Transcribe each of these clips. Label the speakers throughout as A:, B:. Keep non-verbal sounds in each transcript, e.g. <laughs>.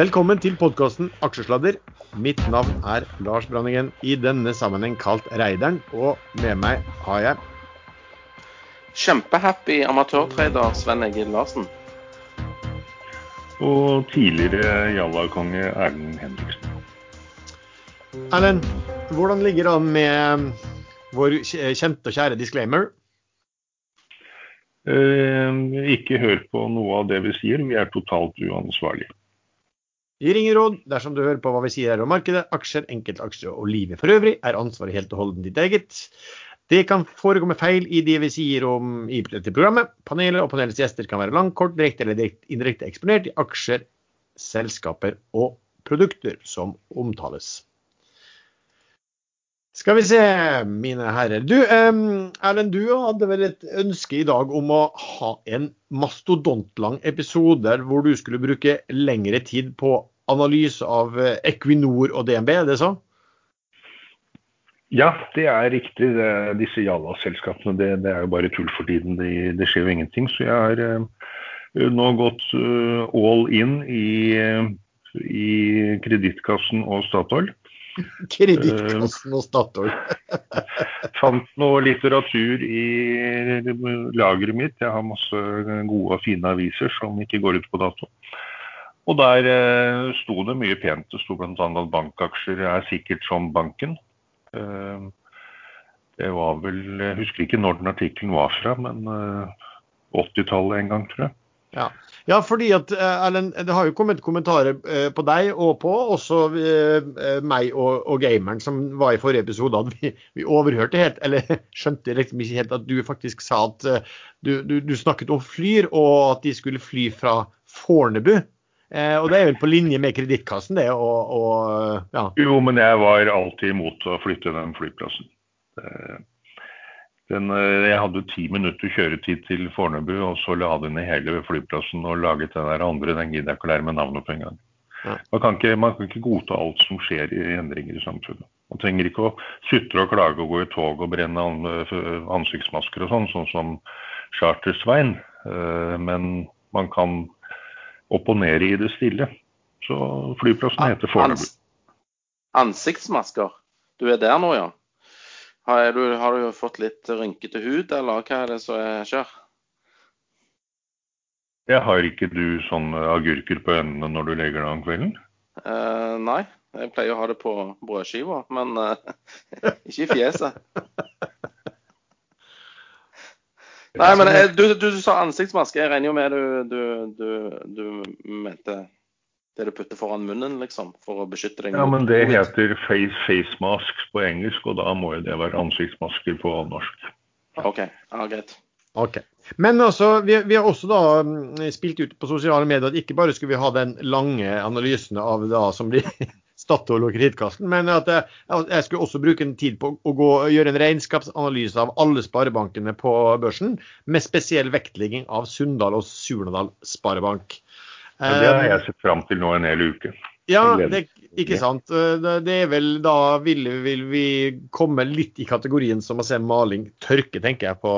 A: Velkommen til podkasten Aksjesladder. Mitt navn er Lars Branningen, i denne sammenheng kalt Reideren. Og med meg har jeg
B: Kjempehappy amatørtrader Sven Egil Larsen.
C: Og tidligere Jalla-konge Erlend Henriksen.
A: Erlend, hvordan ligger det an med vår kjente og kjære disclaimer?
C: Eh, ikke hør på noe av det vi sier, vi er totalt uansvarlige.
A: Gir ingen råd dersom du hører på hva vi sier her om markedet, aksjer, enkeltaksjer og livet for øvrig, er ansvaret helt og holdent ditt eget. Det kan forekomme feil i det vi sier om i dette programmet. Panelet og panelets gjester kan være langt, kort, direkte eller indirekte eksponert i aksjer, selskaper og produkter som omtales. Skal vi se, mine herrer. Du, Erlend, du hadde vel et ønske i dag om å ha en mastodontlang episode hvor du skulle bruke lengre tid på analyse av eh, Equinor og DNB, er det sånn?
C: Ja, det er riktig. Det, disse Jalla-selskapene, det, det, er jo bare tull for tiden. Det, det skjer jo ingenting. Så jeg har eh, nå gått uh, all in i, uh, i Kredittkassen og Statoil. <laughs>
A: Kredittkassen og Statoil. <laughs>
C: fant noe litteratur i lageret mitt. Jeg har masse gode og fine aviser som ikke går ut på dato. Og der eh, sto det mye pent. Det sto bl.a. at bankaksjer er sikkert som banken. Eh, det var vel Jeg husker ikke når den artikkelen var fra, men eh, 80-tallet en gang, tror jeg.
A: Ja. Ja, fordi at eh, Erlend, det har jo kommet kommentarer eh, på deg og på også eh, meg og, og, gameren som var i forrige episode. at vi, vi, overhørte helt, eller <laughs> skjønte liksom ikke helt at du faktisk sa at du, du, du snakket om Flyr, og at de skulle fly fra Fornebu. Eh, og det er vel på linje med Kredittkassen, det. Og, og,
C: ja. Jo, men jeg var alltid imot å flytte den flyplassen. Det, den, eh, jeg hadde ti minutter kjøretid til Fornebu, og så la den ned hele flyplassen og laget den der andre. Den gidder jeg ikke å lære meg navnet på engang. Ja. Man, kan ikke, man kan ikke godta alt som skjer i endringer i samfunnet. Man trenger ikke å sutre og klage og gå i tog og brenne ansiktsmasker og sånn, sånn som Charter-Svein. Eh, men man kan opponere i det stille. Så flyplassen heter Fornebu.
B: Ansiktsmasker? Du er der nå, ja? Har du, har du fått litt rynkete hud, eller hva er det som skjer?
C: Jeg har ikke du sånne agurker på øynene når du legger deg om kvelden?
B: Uh, nei, jeg pleier å ha det på brødskiva, men uh, <laughs> ikke i fjeset. Nei, men eh, du, du, du, sa ansiktsmaske. Jeg regner jo med du, du mente det du putter foran munnen, liksom, for å beskytte deg
C: Ja, men det heter face, face masks på engelsk, og da må jo det være ansiktsmasker på norsk.
B: OK, ja, greit.
A: Okay. Men altså, vi, vi, har også da mm, spilt ut på sosiale medier at ikke bare skulle vi ha den lange analysen av da som blir <laughs> Statoil og Kredittkassen, men at jeg, jeg, skulle også bruke en tid på å gå, gjøre en regnskapsanalyse av alle sparebankene på børsen, med spesiell vektlegging av Sunndal og Surnadal sparebank.
C: Så det har jeg sett fram til nå en hel uke.
A: Ja, det, ikke sant. Det er vel da vil, vil, vi komme litt i kategorien som å se maling tørke, tenker jeg, på,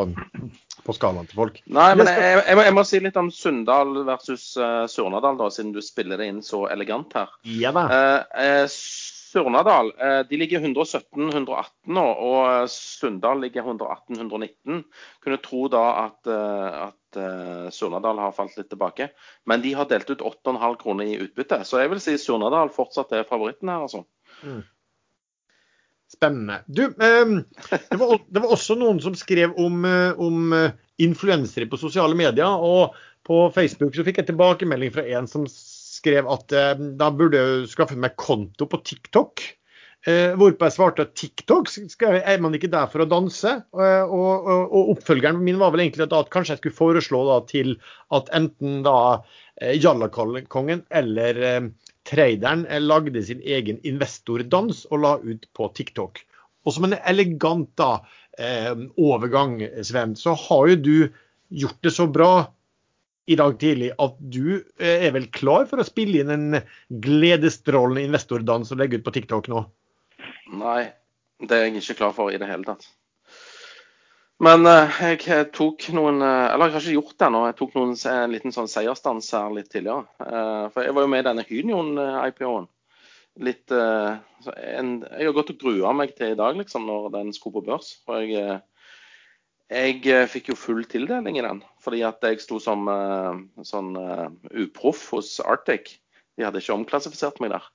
A: på skalaen til folk.
B: Nei, men jeg, jeg, må, jeg må, si litt om Sunndal versus uh, Surnadal, da, siden du spiller det inn så elegant her.
A: Ja da.
B: Uh, uh, Surnadal de ligger 117-118 nå, og Sunndal ligger 118-119. Kunne tro da at, at uh, Surnadal har falt litt tilbake. Men de har delt ut 8,5 kroner i utbytte. Så jeg vil si Surnadal fortsatt er favoritten her, altså. Mm.
A: Spennende. Du, um, det, var, det, var, også noen som skrev om, uh, om uh, influensere på sosiale medier. Og på Facebook så fikk jeg tilbakemelding fra en som skrev at uh, da burde jeg skaffe meg konto på TikTok. Eh, hvorpå jeg svarte at TikTok er man ikke der for å danse. Eh, og, og, og, oppfølgeren min var vel egentlig at, kanskje jeg skulle foreslå da, til at enten da eh, Jallakongen eller eh, traderen eh, lagde sin egen investordans og la ut på TikTok. Og som en elegant da, eh, overgang, Sven, så har jo du gjort det så bra i dag tidlig at du er vel klar for å spille inn en gledesstrålende investordans og legge ut på TikTok nå?
B: Nei, det er jeg ikke klar for i det hele tatt. Men uh, jeg tok noen uh, Eller jeg har ikke gjort det ennå. Jeg tok noen, en liten sånn seiersdans her litt tidligere. For jeg var jo med i denne Hynion-IPO-en. Litt en, Jeg har gått og grua meg til i dag, liksom, når den skulle på børs. For jeg, jeg fikk jo full tildeling i den. Fordi at jeg sto som sånn uproff hos Arctic. De hadde ikke omklassifisert meg der.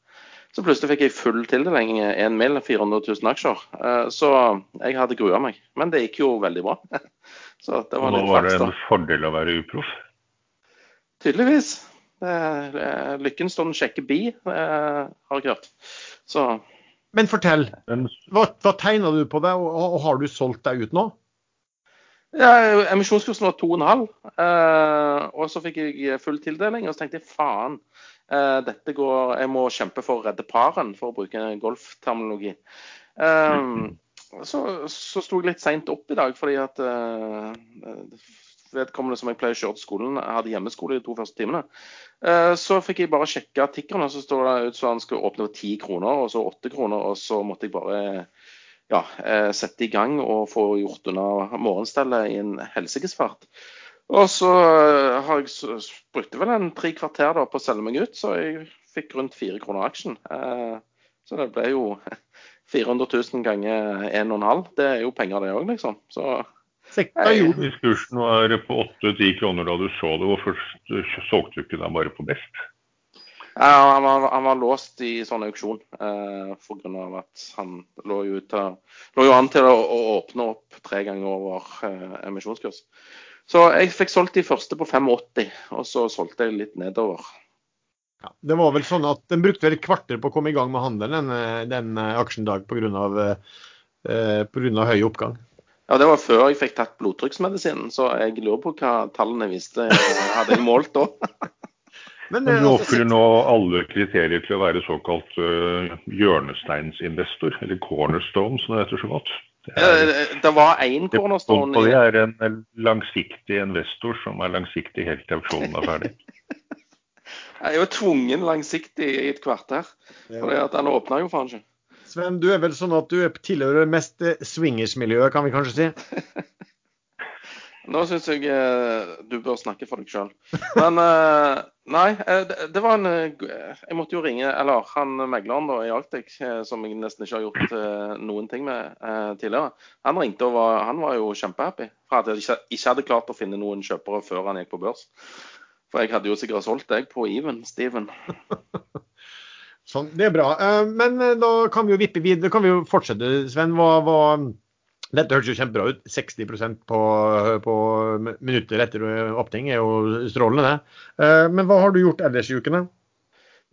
B: Så plutselig fikk jeg full tildeling, 1 mill. 400 000 aksjer. Eh, så jeg hadde grua meg. Men det gikk jo veldig bra. <laughs>
C: Så det var Nå var det en fordel å være uproff?
B: Tydeligvis. Lykken står den sjekke bi, eh, har jeg hørt. Så
A: Men fortell. Hva, hva tegna du på deg, og har du solgt deg ut nå?
B: Ja, Emisjonskursen var 2,5, eh, og så fikk jeg full tildeling. Og så tenkte jeg faen, Eh, dette går, Jeg må kjempe for å redde paren, for å bruke golfterminologi. Um, så, så sto jeg litt seint opp i dag fordi at uh, vedkommende som jeg pleier å kjøre til skolen, hadde hjemmeskole de to første timene. Så fikk jeg bare sjekke tikkeren, og så står det ut som han skulle åpne for ti kroner, og så åtte kroner. Og så måtte jeg bare ja, sette i gang og få gjort unna morgenstellet i en helsikes fart. Og så eh, har jeg brukte vel en tre kvarter da på å selge meg ut, så jeg fikk rundt fire kroner aksjen. Eh, så det ble jo <laughs> 400 000 ganger 1,5. Det er jo penger, det òg, liksom. Så
C: Hvis kursen var på 8-10 kroner da du så det, hvorfor solgte du ikke den bare på best?
B: Ja, han, var, han var låst i sånn auksjon eh, pga. at han lå jo, ut, lå jo, an til å, å åpne opp tre ganger over eh, emisjonskurs. Så jeg fikk solgt de første på 85, og så solgte jeg litt nedover.
A: Ja, det var vel sånn at Den brukte vel et kvarter på å komme i gang med handelen den, den eh, aksjen dag pga. Eh, høy oppgang.
B: Ja, Det var før jeg fikk tatt blodtrykksmedisinen, så jeg lurer på hva tallene viste. Hadde jeg målt da? <laughs>
C: Men, Men, du eh, oppfyller nå alle kriterier til å være såkalt uh, hjørnesteinsinvestor, eller cornerstone som det heter så godt.
B: Det, er, var én cornerstone
C: Det er en langsiktig investor som er langsiktig helt til auksjonen er ferdig. <laughs>
B: Jeg er jo tvungen langsiktig i et kvarter. For den åpna jo faen ikke.
A: Sven, du er vel sånn at du tilhører mest swingers-miljøet, kan vi kanskje si? <laughs>
B: Nå syns jeg eh, du bør snakke for deg sjøl. Men eh, nei, eh, det, var en Jeg måtte jo ringe Eller han megleren da i Arctic, som jeg nesten ikke har gjort noen ting med tidligere, han ringte og var, han var jo kjempehappy for at jeg ikke, ikke hadde klart å finne noen kjøpere før han gikk på børs. For jeg hadde jo sikkert solgt deg på even, Steven. <laughs>
A: sånn, det er bra. Men da kan vi jo vippe videre. Kan vi jo fortsette, Sven. Hva, hva dette høres jo kjempebra ut. 60% på, på minutter etter åpning er jo strålende, det. Eh, men hva har du gjort ellers i ukene?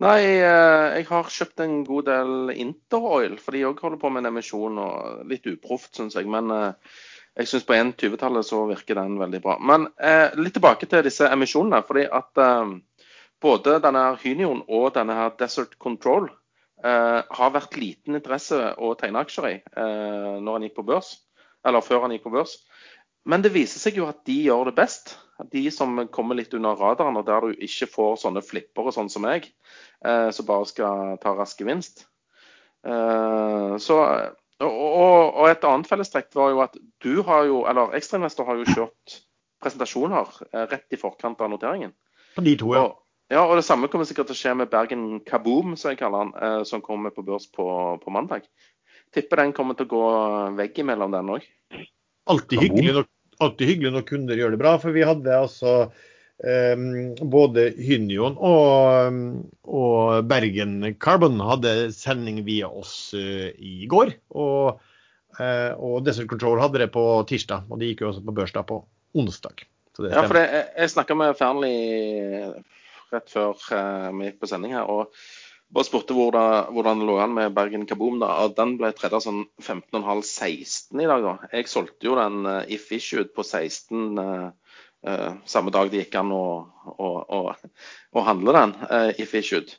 B: Nei, eh, jeg har kjøpt en god del Interoil, for de òg holder på med en emisjon. og Litt uproft, syns jeg. Men eh, jeg syns på 1.20-tallet så virker den veldig bra. Men litt tilbake til disse emisjonene. fordi at både denne Hynion og denne her Desert Control har vært liten interesse å tegne aksjer i når en gikk på børs eller før han gikk på børs. Men det viser seg jo at de gjør det best. De som kommer litt under radaren, og der du ikke får sånne flippere sånn som meg, eh, som bare skal ta rask gevinst. Eh, så, og, og, et annet fellestrekk var jo at du har jo, eller Ekstrainvestor har jo kjørt presentasjoner eh, rett i forkant av noteringen.
A: På de to, ja.
B: Og, ja, og det samme kommer sikkert til å skje med Bergen Kaboom, som jeg kaller han, eh, som kommer på børs på, på mandag. Tipper den kommer til å gå veggimellom den òg.
A: Alltid hyggelig, når, hyggelig når kunder gjør det bra. For vi hadde altså um, både Hynion og, og, Bergen Carbon hadde sending via oss uh, i går. Og, uh, og Desert Control hadde det på tirsdag, og de gikk jo også på børsdag på onsdag.
B: ja, for det, jeg, jeg snakka med Fearnley rett før uh, vi gikk på sending her. og bare spurte hvordan, hvordan det lå an med Bergen Kaboom. da, og Den ble tredje sånn 15,5-16 i dag. da. Jeg solgte jo den uh, if issued på 16 uh, uh, samme dag det gikk an å, å, å, å handle den uh, if issued.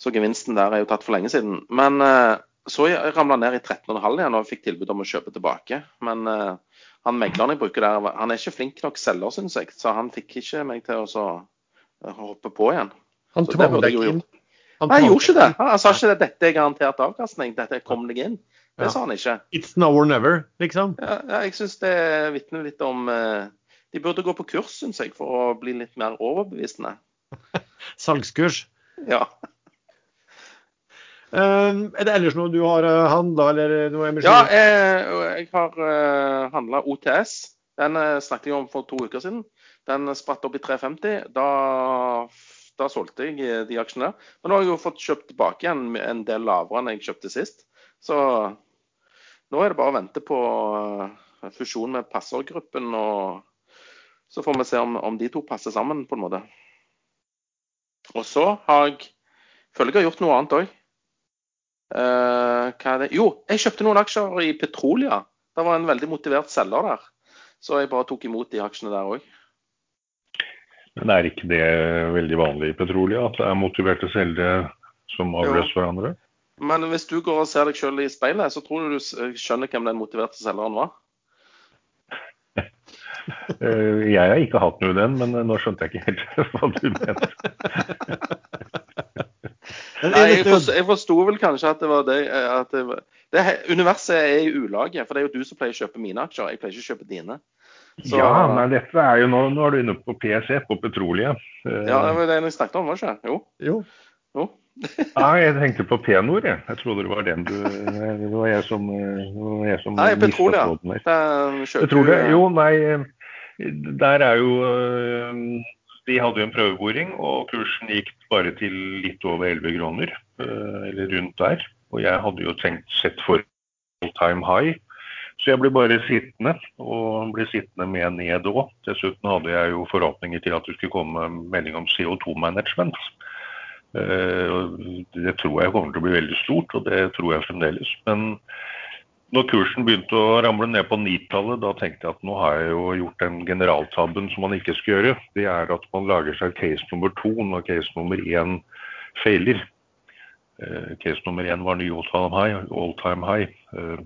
B: Så gevinsten der er jo tatt for lenge siden. Men uh, så ramla ned i 13,5 igjen og fikk tilbud om å kjøpe tilbake. Men han megleren jeg bruker der, han er ikke flink nok selger, syns jeg. Så han fikk ikke meg til å hoppe på igjen.
A: Han tvang deg inn?
B: Han jeg gjorde ikke det. Han, sa ikke at dette er garantert avkastning. Dette kom deg inn. Det
A: Ja.
B: sa han ikke.
A: It's now or never, liksom.
B: Ja, ja, jeg syns det vitner litt om eh, De burde gå på kurs, syns jeg, for å bli litt mer overbevisende. <laughs>
A: Salgskurs.
B: Ja.
A: Eh, er det ellers noe du har handla, eller noe emisjon?
B: Ja, jeg, jeg har uh, handla OTS. Den eh, snakket jeg om for to uker siden. Den spratt opp i 350. Da, da solgte jeg eh, de aksjene. Men nå har jeg jo fått kjøpt tilbake igjen en del lavere enn jeg kjøpte sist. Så nå er det bare å vente på eh, fusjon med Passordgruppen, Og så får vi se om, om de to passer sammen, på en måte. Og så har jeg føler jeg har gjort noe annet òg. Eh? Jo, jeg kjøpte noen aksjer i Petrolia. Det var en veldig motivert selger der. Så jeg bare tok imot de aksjene der òg.
C: Men er ikke det veldig vanlig i petroleum, at det er motiverte selgere som avløser hverandre?
B: Men hvis du går og ser deg sjøl i speilet, så tror du du skjønner hvem den motiverte selgeren var? <laughs>
C: Eh, Jeg har ikke hatt noe i den, men eh, nå skjønte jeg ikke helt <laughs> hva du mente. <laughs>
B: Nei, jeg, forstod, jeg forsto vel kanskje at det var det, eh, at det, det Universet er i ulage, for det er jo du som pleier å kjøpe mine aksjer. Jeg pleier ikke å kjøpe dine. Så-
C: Ja, men dette er jo nå, nå er du inne på PSE, på Petrolia. Eh,
B: Ja, det var det jeg snakket om, var det ikke? Jo.
A: Jo.
B: jo. <laughs>
C: Nei, jeg tenkte på P-Nord, jeg. Jeg trodde det var den du Det var jeg som, eh, var jeg som
B: Nei,
C: petroleum.
B: Petrolia,
C: jo, nei, eh, der er jo eh, De hadde jo en prøveboring, og kursen gikk bare til litt over 11 kroner. eh, Eller rundt der. Og jeg hadde jo tenkt sett for all time high. Så jeg ble bare sittende, og ble sittende med ned òg. Dessuten hadde jeg jo forhåpninger til at det skulle komme melding om CO2-management. Det tror jeg kommer til å bli veldig stort, og det tror jeg fremdeles. Men når kursen begynte å ramle ned på nitallet, da tenkte jeg at nå har jeg jo gjort den generaltabben som man ikke skal gjøre. Det er at man lager seg case nummer to når case nummer én feiler. Eh, Case nummer én var ny all time high. All time high. Eh,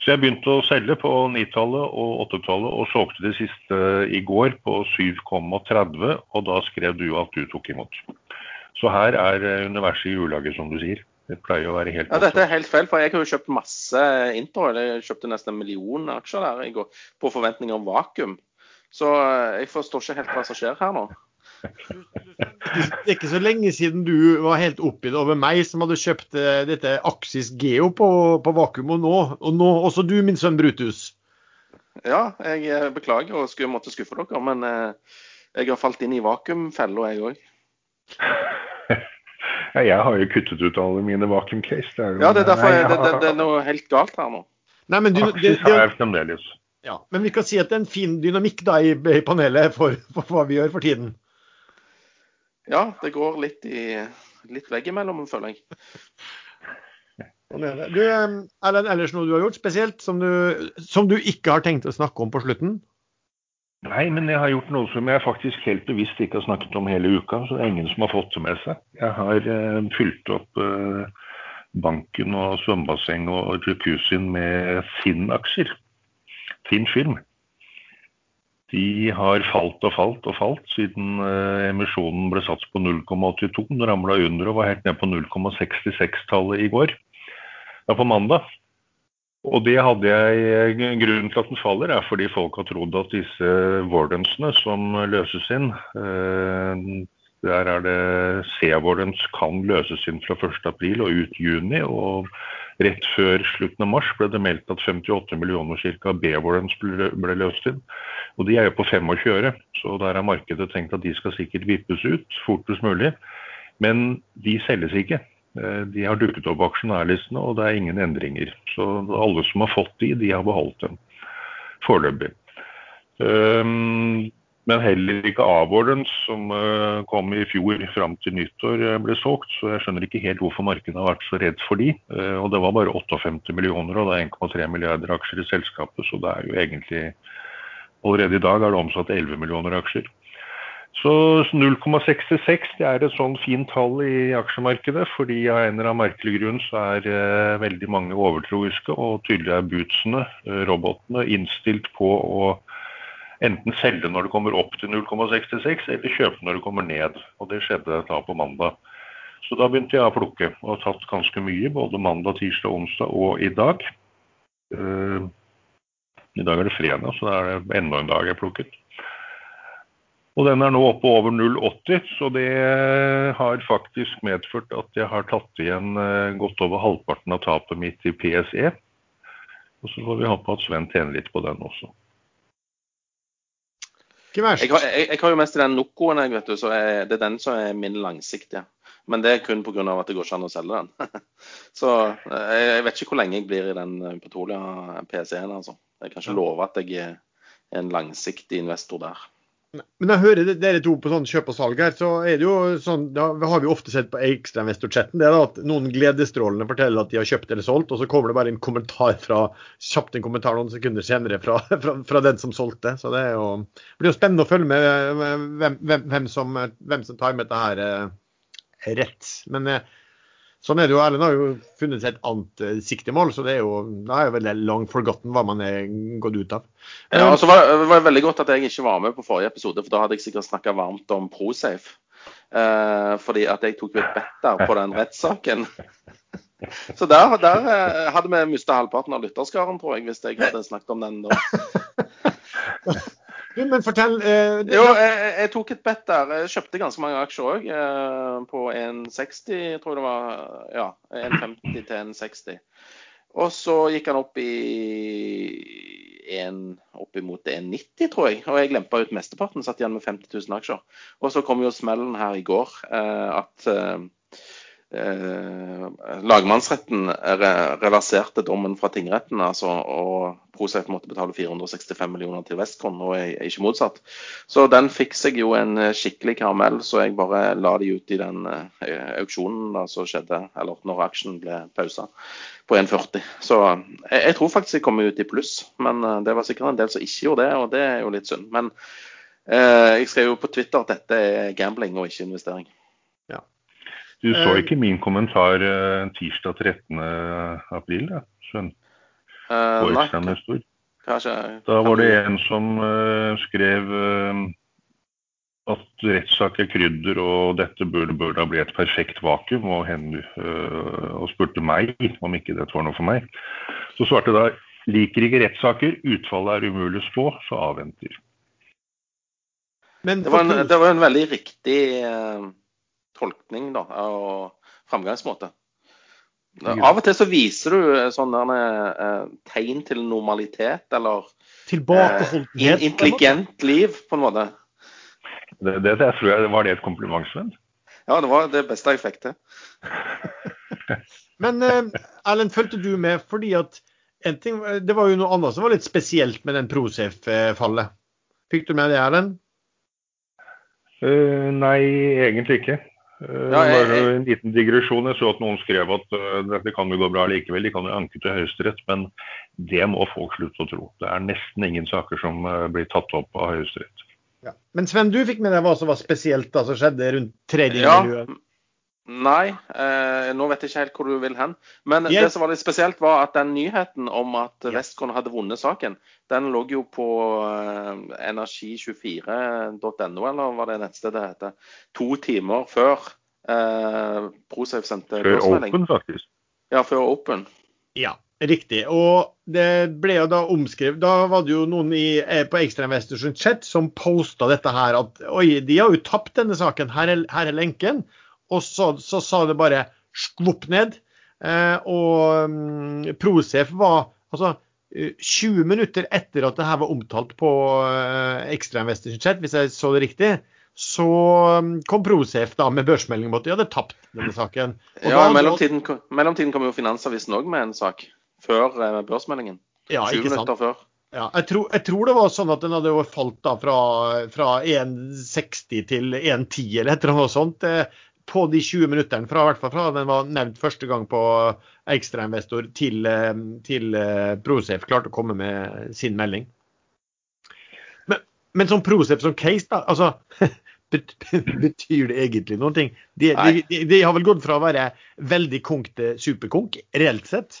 C: Så jeg begynte å selge på 9-tallet og 8-tallet og solgte det siste i går på 7,30, og da skrev du at du tok imot. Så her er eh, universet i julelaget, som du sier. Det pleier å være helt
B: Ja, Dette er helt feil, for jeg har jo kjøpt masse Intro. Jeg kjøpte nesten en million aksjer der i går på forventninger om vakuum. Så jeg forstår ikke helt hva som skjer her nå.
A: Det er ikke så lenge siden du var helt oppgitt over meg som hadde kjøpt eh, dette Axis Geo på, på vakuum, og nå, og nå også du, min sønn Brutus.
B: Ja, jeg eh, beklager og skulle måtte skuffe dere, men eh, jeg har falt inn i vakuumfella, jeg òg. <laughs>
C: Ja, jeg har jo kuttet ut alle mine vakuum-case. Det
B: Ja, det er derfor jeg, det, det, det er noe helt galt her nå.
A: Nei, men, du, det,
C: Axis
A: det,
C: har jeg fremdeles.
A: ja, men vi kan si at det er en fin dynamikk da i, i panelet for, for hva vi gjør for tiden.
B: Ja, det går litt, i, litt veggimellom, føler jeg.
A: Sånn er det. Du, Erlend, ellers noe du har gjort spesielt som du, som du ikke har tenkt å snakke om på slutten?
C: Nei, men jeg har gjort noe som jeg faktisk helt bevisst ikke har snakket om hele uka. Så det er ingen som har fått det med seg. Jeg har uh, fylt opp uh, banken og svømmebasseng og jacuzzien med Finn-aksjer. Finn film. De har falt og falt og falt siden eh, emisjonen ble satt på 0,82. Den ramla under og var helt ned på 0,66-tallet i går. Ja, på mandag. Og det hadde jeg Grunnen til at den faller, er fordi folk har trodd at disse warrensene som løses inn eh, Der er det C-warrens kan løses inn fra 1.4 og ut juni. Og rett før slutten av mars ble det meldt at 58 millioner ca. B-warrens ble, ble løst inn. Og de er jo på 25 øre, så der har markedet tenkt at de skal sikkert vippes ut fortest mulig. Men de selges ikke. Eh, De har dukket opp på aksjonærlistene, og det er ingen endringer. Så alle som har fått de, de har beholdt dem foreløpig. Um, men heller ikke A-warrants, som eh, kom i fjor fram til nyttår, eh, ble solgt. Så jeg skjønner ikke helt hvorfor markedet har vært så redd for de. Eh, og det var bare 58 millioner, og det er 1,3 milliarder aksjer i selskapet. Så det er jo egentlig Allerede i dag er det omsatt 11 millioner aksjer. Så 0,66 det er et sånn fint tall i aksjemarkedet, fordi av en eller annen merkelig grunn så er veldig mange overtroiske, og tydelig er bootsene, robotene, innstilt på å enten selge når det kommer opp til 0,66, eller kjøpe når det kommer ned. Og det skjedde da på mandag. Så da begynte jeg å plukke, og har tatt ganske mye både mandag, tirsdag, onsdag og i dag. Uh, I dag er det fredag, så da er det enda en dag jeg plukket. Og den er nå oppe over 0,80, så det har faktisk medført at jeg har tatt igjen uh, godt over halvparten av tapet mitt i PSE. Og så får vi håpe at Sven tjener litt på den også.
B: Ikke verst. Jeg har, jeg, jeg har jo mest i den Nocoen, jeg, vet du, så jeg, det er den som er min langsiktige. Men det er kun pga. at det går ikke an å selge den. <laughs> så jeg, jeg, vet ikke hvor lenge jeg blir i den eh, Petolia PC-en. altså. Jeg kan ikke love at jeg er en langsiktig investor der.
A: Men jeg hører dere to på sånn kjøp og salg her, så er det jo sånn, da har vi ofte sett på ekstrainvestorchatten det er da at noen gledesstrålende forteller at de har kjøpt eller solgt, og så kommer det bare en kommentar fra, kjapt en kommentar noen sekunder senere fra, <laughs> fra, fra den som solgte. Så det, jo, det blir jo spennende å følge med hvem, hvem, hvem, som, hvem som tar med dette her eh, rett. Men eh, Sånn er det jo. Erlend har jo funnet seg et annet uh, siktemål, så det er jo, da er jo veldig long forgotten hva man er gått ut av.
B: Ja, og så var, det var veldig godt at jeg ikke var med på forrige episode, for da hadde jeg sikkert snakka varmt om Prosafe. Eh, fordi at jeg tok jo et bet der på den rettssaken. Så der, der uh, hadde vi mista halvparten av lytterskaren, tror jeg, hvis jeg hadde snakket om den da. <laughs>
A: Du, men fortell eh,
B: Jo, jeg, jeg, tok et bet der. Jeg kjøpte ganske mange aksjer òg. Eh, på 1,60, tror jeg det var. Ja, 1,50 til 1,60. Og så gikk han opp i en, oppimot 1,90, tror jeg. Og jeg glemte ut mesteparten, satt igjen med 50 000 aksjer. Og så kom jo smellen her i går eh, at eh, lagmannsretten reverserte dommen fra tingretten, altså, og Prosef måtte betale 465 millioner til Westcon, og er ikke motsatt. Så den fikk seg jo en eh, skikkelig karamell, så jeg bare la de ut i den eh, auksjonen da, som skjedde, eller når aksjen ble pausa, på 1,40. Så jeg, jeg, tror faktisk jeg kommer ut i pluss, men det var sikkert en del som ikke gjorde det, og det er jo litt synd. Men eh, jeg skrev jo på Twitter at dette er gambling og ikke investering.
C: Du så eh, ikke min kommentar uh, tirsdag 13. april, da, skjønn?
B: Uh, nei. Kanskje,
C: da var det en som uh, skrev at rettssak er krydder, og dette burde, burde bli et perfekt vakuum, og, hen, og spurte meg om ikke dette var noe for meg. Så svarte da liker ikke rettssaker, utfallet er umulig å spå, så avventer.
B: det, var en, det var en veldig riktig tolkning da, og framgangsmåte. Av og til så viser du eh, sånne eh, tegn til normalitet, eller
A: eh,
B: intelligent liv, på en måte.
C: Det, det, det tror jeg var det et kompliment, Sven?
B: Ja, det var det beste jeg fikk til. <laughs>
A: Men eh, Erlend, fulgte du med fordi at en ting, Det var jo noe annet som var litt spesielt med den Procef-fallet. Fikk du med det, Erlend?
C: Uh, nei, egentlig ikke. Eh, ja, jeg, jeg, en liten digresjon. Jeg så at noen skrev at uh, dette kan jo gå bra likevel. De kan jo anke til Høyesterett, men det må folk slutte å tro. Det er nesten ingen saker som uh, blir tatt opp av Høyesterett.
A: Ja. Men Sven, du fikk med deg hva som var spesielt da som skjedde rundt tredje Ja.
B: Nei, eh, nå vet jeg ikke helt hvor du vil hen. Men yes. det som var litt spesielt, var at den nyheten om at yes. Westcon hadde vunnet saken, den lå jo på eh, energi24.no, eller hva det nettstedet heter, to timer før eh, ProSafe sendte
C: Før Open, faktisk.
B: Ja, før Open.
A: Ja, riktig. Og det ble jo da omskrevet Da var det jo noen i, eh, på Extra Investors chat som posta dette her at oi, de har jo tapt denne saken, her er, her er lenken. Og så, så sa det bare skvopp ned. Eh, og um, Prosef var altså 20 minutter etter at det her var omtalt på uh, Extra Chat, hvis jeg så det riktig, så kom Prosef da med børsmelding om at de hadde tapt denne saken.
B: Og ja, i mellomtiden, mellomtiden kom jo Finansavisen òg med en sak før børsmeldingen.
A: Ja,
B: 20 minutter før.
A: Ja, jeg tror, jeg tror, det var sånn at den hadde falt da fra, fra 1,60 til 1,10 eller et eller annet sånt på de 20 minuttene, fra, hvert fall fra den var nevnt første gang på ekstrainvestor til, eh, til ProSafe Prosef klarte å komme med sin melding. Men, men som Prosef som case, da, altså <laughs> Betyr det egentlig noen ting? De, de, de, de, har vel gått fra å være veldig konk til superkonk, reelt sett?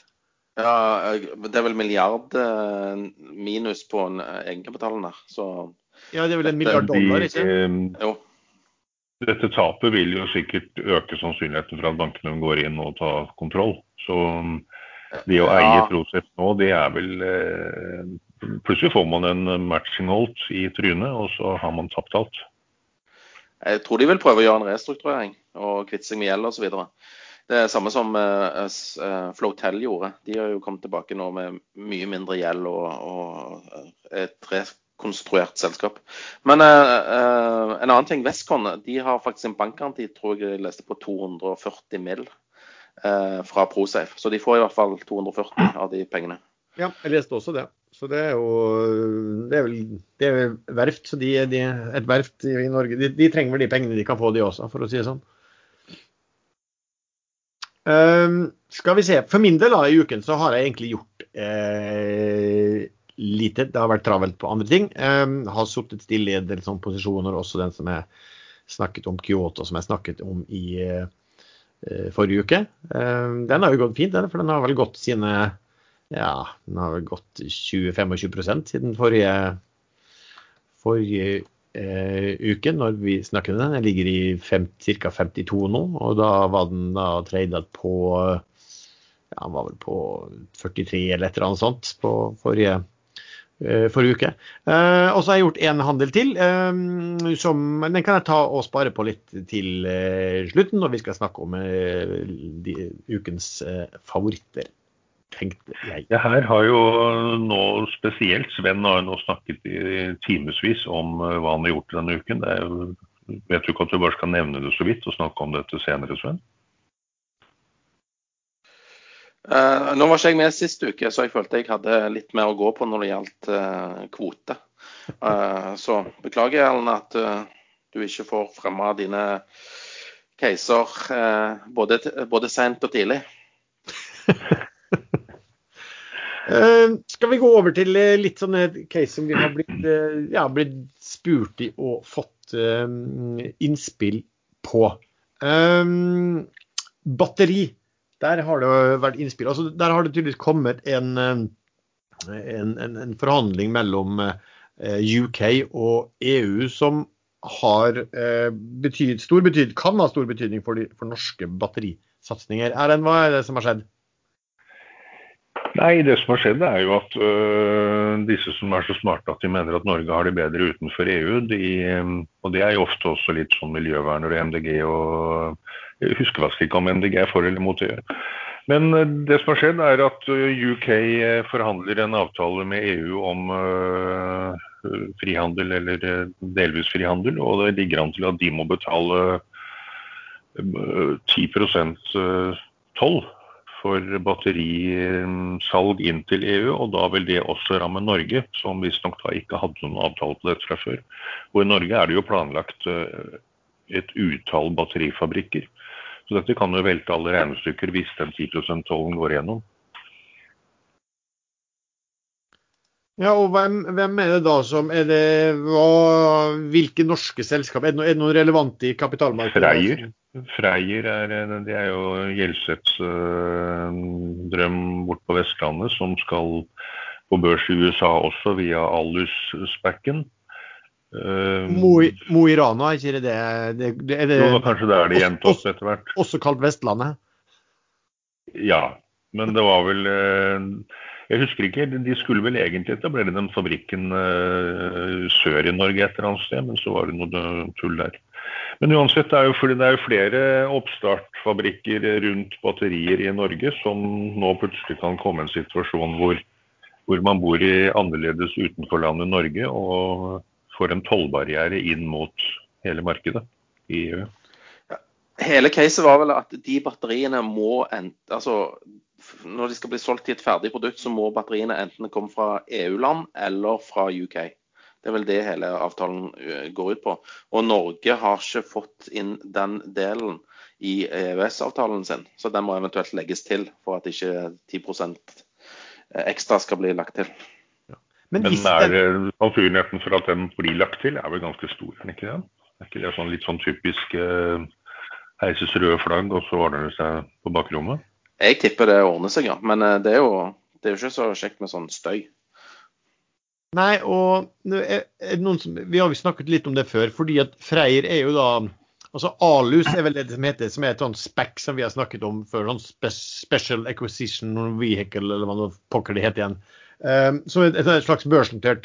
B: Ja, det er vel milliard eh, minus på egenkapitalen der, så
A: Ja, det er vel en milliard dollar, ikke?
B: Jo.
C: Dette tapet vil jo sikkert øke sannsynligheten for at bankene går inn og tar kontroll. Så Det å eie. Prosef nå, det er vel eh, Plutselig får man en matching holdt i trynet, og så har man tapt alt.
B: Jeg tror de vil prøve å gjøre en restrukturering og kvitte seg med gjeld osv. Det er samme som uh, s- eh, Flotel gjorde. De har jo kommet tilbake nå med mye mindre gjeld og, og eh, et rekonstruert selskap. Men uh, en annen ting, Westcon de har faktisk en bankgaranti tror jeg jeg leste på 240 mill. Uh, fra Prosafe. Så de får i hvert fall 240 av de pengene.
A: Ja, jeg leste også det. Så det er jo Det er vel det er verft, så de, de, et verft i Norge de, de trenger vel de pengene de kan få, de også, for å si det sånn. Ehm, skal vi se. For min del da, i uken så har jeg egentlig gjort eh, lite. Det har vært travelt på andre ting. Ehm, har sittet stille i en del sånne posisjoner, også den som jeg snakket om Kyoto, som jeg snakket om i eh, forrige uke. Ehm, den har jo gått fint, den, for den har vel gått sine ja, den har vel gått 20-25 siden forrige, forrige eh, uke, når vi snakket om den. Den ligger i ca. 52 nå, og da var den da tradet på ja, den var vel på 43 eller et eller annet sånt på forrige, forrige uke. Eh, og så har jeg gjort en handel til, eh, som den kan jeg ta og spare på litt til eh, slutten, når vi skal snakke om eh, de, ukens eh, favoritter tenkte jeg.
C: Det her har jo nå spesielt Sven har jo nå snakket i timevis om eh, hva han har gjort denne uken. Det er, vet du ikke at du bare skal nevne det så vidt og snakke om dette senere, Sven?
B: Eh, nå var ikke jeg med sist uke, så jeg følte jeg hadde litt mer å gå på når det gjaldt uh, kvote. Uh, så beklager Ellen at du ikke får fremma dine caser både, både sent og tidlig. <laughs>
A: Skal vi gå over til litt sånne case som vi har blitt, ja, blitt spurt i og fått innspill på. Eh, batteri. Der har det vært innspill. Altså, der har det tydeligvis kommet en, eh, en, en, forhandling mellom eh, UK og EU som har eh, betyd, stor betyd, kan ha stor betydning for, de, for norske batterisatsinger. Erlend, hva er det som har skjedd?
C: Nei, det som har skjedd er jo at øh, disse som er så smarte at de mener at Norge har det bedre utenfor EU, de, øh, og det er jo ofte også litt sånn miljøverner og MDG og Jeg husker faktisk ikke om MDG er for eller mot EU. Men øh, det som har skjedd er at øh, UK forhandler en avtale med EU om øh, frihandel eller øh, delvis frihandel, og det ligger an til at de må betale øh, 10% øh, toll for batterisalg inn til EU, og da vil det også ramme Norge, som visstnok da ikke hadde noen avtale på dette fra før. Og i Norge er det jo planlagt eh, et utall batterifabrikker. Så dette kan jo velte alle regnestykker hvis den 10 %-tollen går igjennom.
A: Ja, og hvem, hvem er det da som Er det hva, Hvilke norske selskap? Er det, noe, noe relevant i kapitalmarkedet?
C: Freyr. Freyr er, eh, det er jo Gjelseths øh, drøm bort på Vestlandet, som skal på børs i USA også, via Alus-spacken. Uh,
A: Mo i Rana, er ikke det det, det, er det
C: jo, kanskje det er det gjentatt etter hvert.
A: også kalt Vestlandet?
C: Ja, men det var vel eh, Jeg husker ikke. De skulle vel egentlig etablere den fabrikken eh, sør i Norge et eller annet sted, men så var det noe tull der. Men uansett, det er jo, fordi det er flere oppstartfabrikker rundt batterier i Norge som nå plutselig kan komme en situasjon hvor, hvor man bor i annerledes utenfor landet Norge og får en tollbarriere inn mot hele markedet i EU.
B: Hele caset var vel at de batteriene må endte, altså Når de skal bli solgt til et ferdig produkt, så må batteriene enten komme fra EU-land eller fra UK. Det er vel det hele avtalen eh, går ut på. Og Norge har ikke fått inn den delen i EØS-avtalen sin, så den må eventuelt legges til for at ikke 10% ekstra skal bli lagt til.
A: Men
C: Men er,
A: den,
C: eh, sannsynligheten for at den blir lagt til, er vel ganske stor, er den ikke det? Er ikke det sånn litt sånn typisk eh, heises røde flagg, og så ordner det seg på bakrommet?
B: Jeg tipper det ordner seg, ja. Men eh, det er jo, det er jo ikke så kjekt med sånn støy.
A: Nei, og er, er noen som, Vi har jo snakket litt om det før, fordi at Freyr er jo da Altså Alus er vel det som heter, som er et sånt spekk som vi har snakket om før. sånn spe Special Acquisition Vehicle, eller hva pokker det heter igjen. Um, som et, et slags børsnotert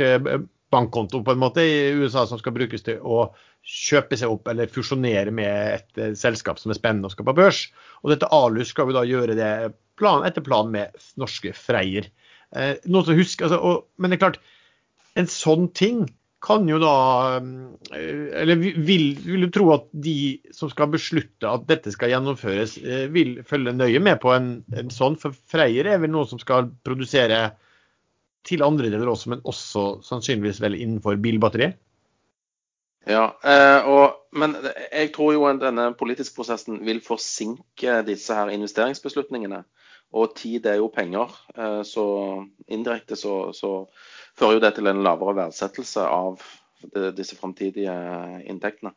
A: bankkonto på en måte i USA som skal brukes til å kjøpe seg opp eller fusjonere med et uh, selskap som er spennende og skal på børs. Og dette Alus skal vi da gjøre det plan, etter planen med norske Freyr. Eh, noe som husker, altså, og, men det er klart, en sånn ting kan jo da uh, Eller vil, vil, du tro at de som skal beslutte at dette skal gjennomføres, vil følge nøye med på en, en sånn? For Freyr er vel noe som skal produsere til andre deler også, men også sannsynligvis vel innenfor bilbatteriet?
B: Ja, eh, og, men jeg tror jo at denne politiske prosessen vil forsinke disse her investeringsbeslutningene. Og tid er jo penger. Eh, så indirekte så, så, fører jo det til en lavere verdsettelse av disse framtidige inntektene.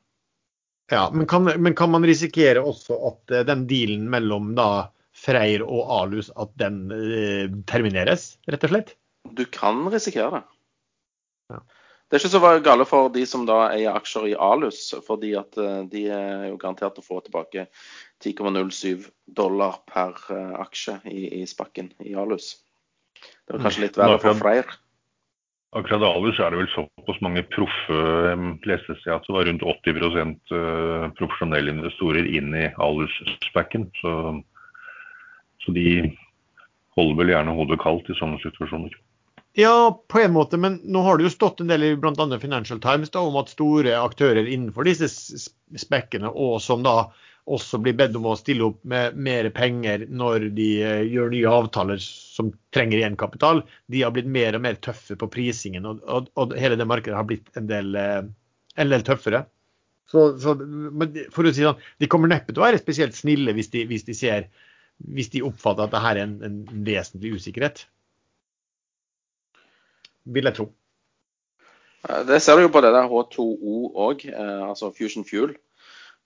A: Ja, men kan, men kan, man risikere også at eh, den dealen mellom da Freyr og Alus at den eh, termineres, rett og slett?
B: Du kan risikere det. Ja. Det er ikke så gale for de som da eier aksjer i Alus, fordi at eh, de er jo garantert å få tilbake 10,07 dollar per eh, aksje i, i spakken i Alus. Det var kanskje litt verre for Freyr.
C: Akkurat i Alus er det vel såpass mange proffe leste seg at det var rundt 80 eh, profesjonelle investorer inn i Alus-spacken. Så, så de holder vel gjerne hodet kaldt i sånne situasjoner.
A: Ja, på en måte, men nå har det jo stått en del i bl.a. Financial Times da, om at store aktører innenfor disse spekkene, og som da også blir bedt om å stille opp med mer penger når de uh, gjør nye avtaler som trenger egenkapital, de har blitt mer og mer tøffe på prisingen. Og, og, og hele det markedet har blitt en del, uh, en del tøffere. Så, så, for å si sånn, De kommer neppe til å være spesielt snille hvis de, hvis de, ser, hvis de oppfatter at dette er en, en vesentlig usikkerhet vil jeg tro.
B: Det ser du jo på det der H2O òg, eh, altså Fusion Fuel.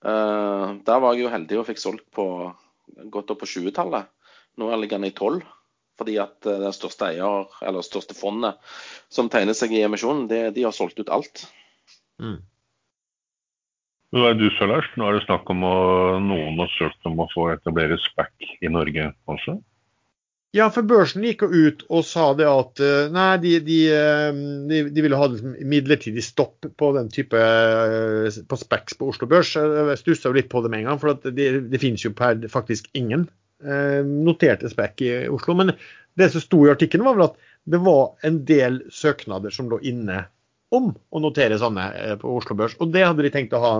B: Eh, der var jeg jo heldig og fikk solgt på godt opp på 20-tallet. Nå ligger den i 12. Fordi at eh, det største eier, eller største fondet som tegner seg i emisjonen, det, de har solgt ut alt. Mm.
C: Hva er du sa, Lars? Nå er det snakk om å noen har søkt om å få etablere SPAC i Norge også?
A: Ja, for børsen gikk jo ut og sa det at eh, nei, de, de, eh, de, de ville ha midlertidig stopp på den type eh, på Specs på Oslo Børs. Jeg stussa litt på det med en gang, for det, det finnes jo per faktisk ingen noterte Spec i Oslo. Men det som sto i artikkelen, var vel at det var en del søknader som lå inne om å notere sånne på Oslo Børs. Og det hadde de tenkt å ha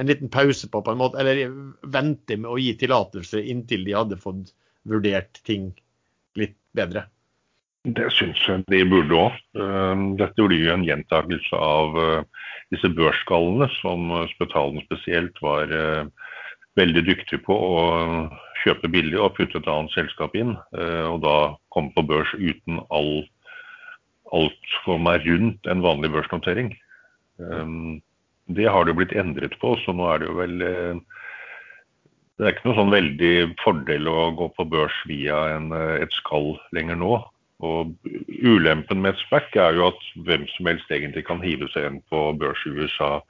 A: en liten pause på, på en måte, eller vente med å gi tillatelse inntil de hadde fått vurdert ting bedre?
C: Det syns jeg de burde òg. Ehm, dette blir jo en gjentakelse av eh, disse børsgallene, som Spetalen spesielt var eh, veldig dyktig på å kjøpe billig og putte et annet selskap inn. Eh, og da komme på børs uten all, alt som er rundt en vanlig børsnotering. Ehm, det har det blitt endret på, så nå er det jo vel det er ikke noe sånn veldig fordel å gå på børs via en, eh, et skall lenger nå. Og Ulempen med et SPAC er jo at hvem som helst egentlig kan hive seg inn på børs i USA,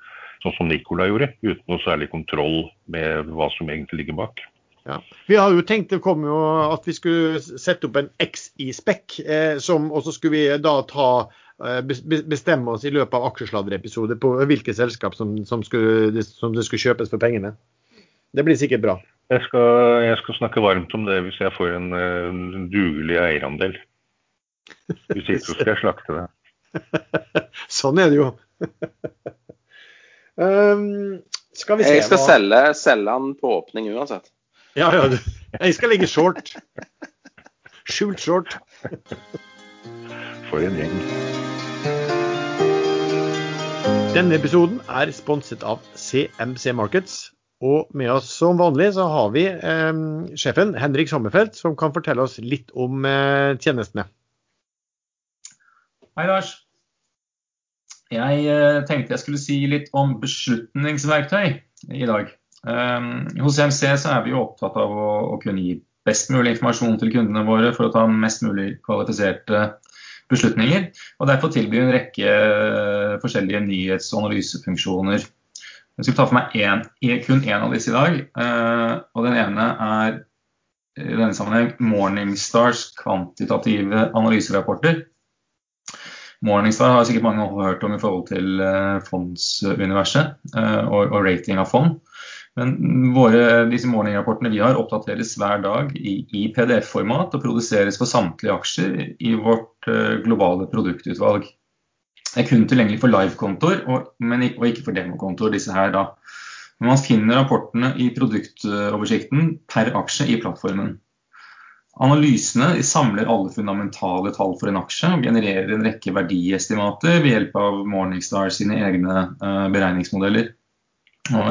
C: sånn som Nicola gjorde, uten noe særlig kontroll med hva som egentlig ligger bak.
A: Ja. Vi har jo tenkt det kom jo at vi skulle sette opp en X i spekk, eh, og så skulle vi da ta eh, bestemme oss i løpet av aksjesladderepisoder på hvilke selskap som, som, skulle, som det skulle kjøpes for pengene. Det blir sikkert bra.
C: Jeg skal, jeg skal, snakke varmt om det hvis jeg får en, en dugelig eierandel. Hvis ikke så skal jeg slakte det. <laughs>
A: sånn er det jo. <laughs> um,
B: skal vi se Jeg skal hva... selge, selge den på åpning uansett.
A: Ja, ja. Jeg skal ligge short. Skjult short.
C: For en gjeng.
A: Denne episoden er sponset av CMC Markets. Og med oss som vanlig så har vi eh, sjefen Henrik Sommerfelt, som kan fortelle oss litt om eh, tjenestene.
D: Hei, Lars. Jeg eh, tenkte jeg skulle si litt om beslutningsverktøy i dag. Um, hos MC så er vi jo opptatt av å, å, kunne gi best mulig informasjon til kundene våre for å ta mest mulig kvalifiserte beslutninger. og Derfor tilbyr vi en rekke forskjellige nyhets- og analysefunksjoner Jeg skal ta for meg en, kun én av disse i dag. og Den ene er i denne sammenheng Morningstars kvantitative analyserapporter. Morningstar har sikkert mange hørt om i forhold til fondsuniverset og, og rating av fond. Men våre, disse morgenrapportene vi har, oppdateres hver dag i, i PDF-format og produseres for samtlige aksjer i vårt globale produktutvalg. Det er kun tilgjengelig for live-kontoer, og, ikke for demokontoer, disse her da. Men man finner rapportene i produktoversikten per aksje i plattformen. Analysene samler alle fundamentale tall for en aksje og genererer en rekke verdiestimater ved hjelp av Morningstar sine egne uh, beregningsmodeller.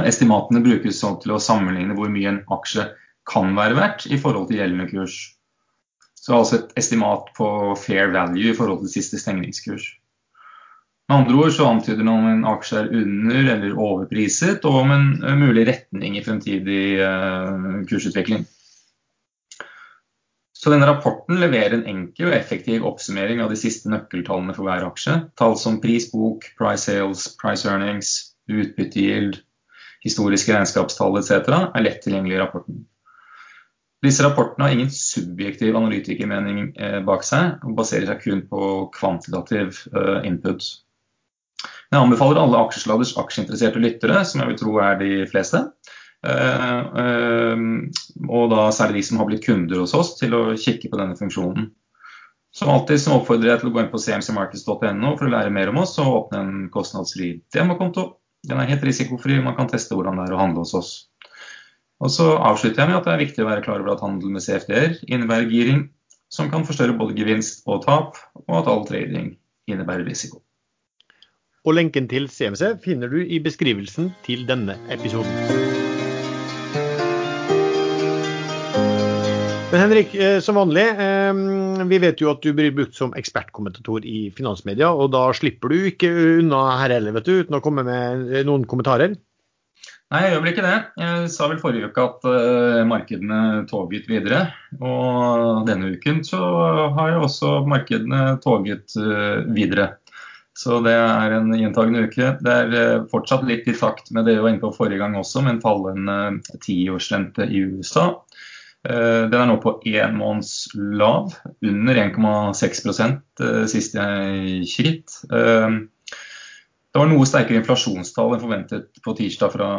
D: Estimatene brukes sånn til å sammenligne hvor mye en aksje kan være verdt i forhold til gjeldende kurs. Så altså et estimat på fair value i forhold til siste stengningskurs. Med andre ord så antyder det om en aksje er under eller overpriset, og om en eh, mulig retning i fremtidig uh, kursutvikling. Så denne Rapporten leverer en enkel og effektiv oppsummering av de siste nøkkeltallene for hver aksje. Tall som prisbok, price sales, price earnings, utbyttegild, historiske regnskapstall etc. er lett tilgjengelig i rapporten. Disse rapportene har ingen subjektiv analytikermening eh, bak seg, og baserer seg kun på kvantitativ eh, Jeg anbefaler alle aksjesladers aksjeinteresserte lyttere, som jeg vil tro er de fleste, eh, og da særlig de som har blitt kunder hos oss, til å kikke på denne funksjonen. Som alltid så oppfordrer jeg til å gå inn på cmcmarkets.no for å lære mer om oss og åpne en kostnadsfri demokonto. Den er helt risikofri, man kan teste hvordan det er å handle hos oss. Og så avslutter jeg med at det er viktig å være klar over at handel med CFD-er innebærer giring, som kan forstørre både gevinst og tap, og at all trading innebærer risiko.
A: Og lenken til CMC finner du i beskrivelsen til denne episoden. Men Henrik, eh, som vanlig, eh, vi vet jo at du blir brukt som ekspertkommentator i finansmedia, og da slipper du ikke unna her heller, vet du, uten å komme med eh, noen kommentarer?
D: Nei, jeg gjør vel ikke det. Jeg sa vel forrige uke at markedene toget videre. Og denne uken så har jo også markedene toget videre. Så det er en gjentagende uke. Det er fortsatt litt i takt med det vi var inne på forrige gang også, med en fallende tiårsrente i USA. Eh, den er nå på én måneds lav, under 1,6 eh, sist jeg kikket. Eh, det var noe sterkere inflasjonstall enn forventet på tirsdag fra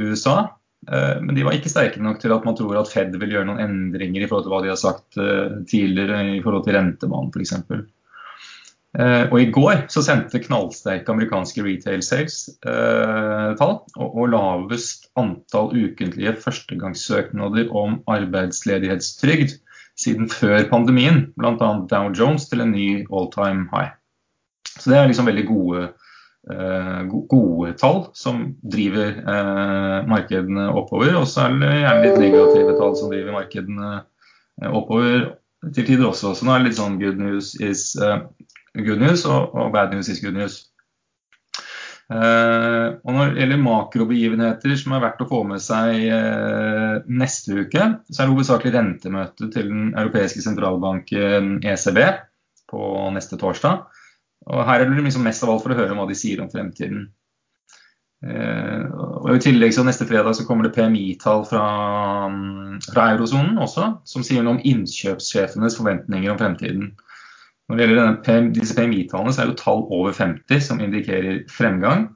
D: USA. Men de var ikke sterke nok til at man tror at Fed vil gjøre noen endringer i forhold til hva de har sagt tidligere i forhold til rentebanen f.eks. Uh, og I går så sendte knallsterke amerikanske retail sales-tall uh, og, og, lavest antall ukentlige førstegangssøknader om arbeidsledighetstrygd siden før pandemien, bl.a. Dow Jones til en ny all time high. Så Det er liksom veldig gode, uh, gode tall som driver markedene oppover. Og så er det gjerne litt negative tall som driver markedene oppover til tider også. Så nå er det litt sånn good news is good news, og, og bad news is good news. Uh, og Når det gjelder makrobegivenheter som er verdt å få med seg uh, neste uke, så er det hovedsakelig rentemøte til den europeiske sentralbanken ECB på neste torsdag. Og Her er det liksom mest av alt for å høre om hva de sier om fremtiden. Uh, og I tillegg så neste fredag så kommer det PMI-tall fra, um, fra eurosonen også, som sier noe om innkjøpssjefenes forventninger om fremtiden. Når det gjelder denne, disse PMI-tallene, så er det tall over 50 som indikerer fremgang,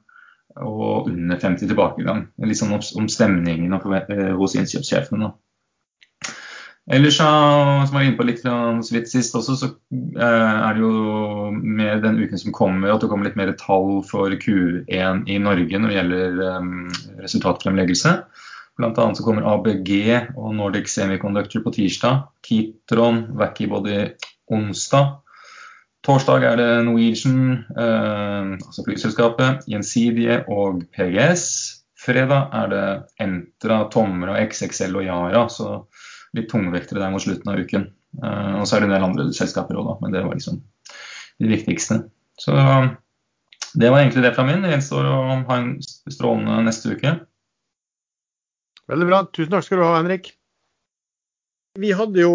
D: og under 50 tilbakegang. Litt sånn om, stemningen eh, hos innkjøpssjefene. Ellers, som jeg var inne på litt så vidt sist også, så eh, er det jo med den uken som kommer at det kommer litt mer tall for Q1 i Norge når det gjelder um, resultatfremleggelse. Annet så kommer ABG og Nordic Semiconductor på tirsdag. Kitron, Wackybody onsdag. Torsdag er det Norwegian, eh, altså flyselskapet, Gjensidige og PGS. Fredag er det Entra, Tomra, XXL og Yara. Så litt tungvektere der mot slutten av uken. Eh, og så er det en del andre selskaper òg, da. Men det var liksom de viktigste. Så det var egentlig det fra min. Det gjenstår å ha en strålende neste uke.
A: Veldig bra. Tusen takk skal du ha, Henrik. Vi hadde jo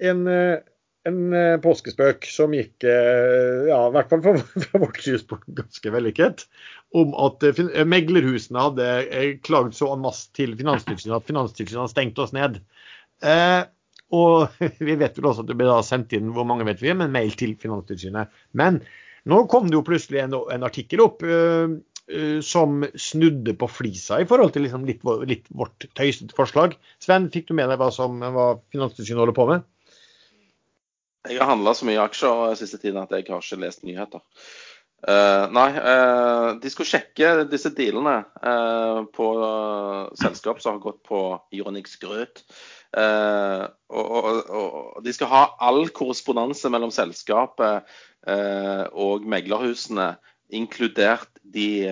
A: en eh, en eh, påskespøk som gikk, eh, ja, i hvert fall fra, <laughs> vårt synspunkt, ganske vellykket, om at eh, meglerhusene hadde klaget så en masse til Finanstilsynet at Finanstilsynet hadde stengt oss ned. Eh, og <laughs> vi vet vel også at det ble sendt inn hvor mange vet vi, men mail til Finanstilsynet. Men nå kom det jo plutselig en, en artikkel opp eh, som snudde på flisa i forhold til liksom litt, litt vårt tøysete forslag. Sven, fikk du med deg hva, som, hva Finanstilsynet holder på med?
B: Jeg har handla så mye aksjer siste tiden at jeg har ikke lest nyheter. Uh, nei, uh, de skulle sjekke disse dealene uh, på selskap som har gått på Ironix Grøt. Eh, og, og, og de skal ha all korrespondanse mellom selskapet og meglerhusene, inkludert de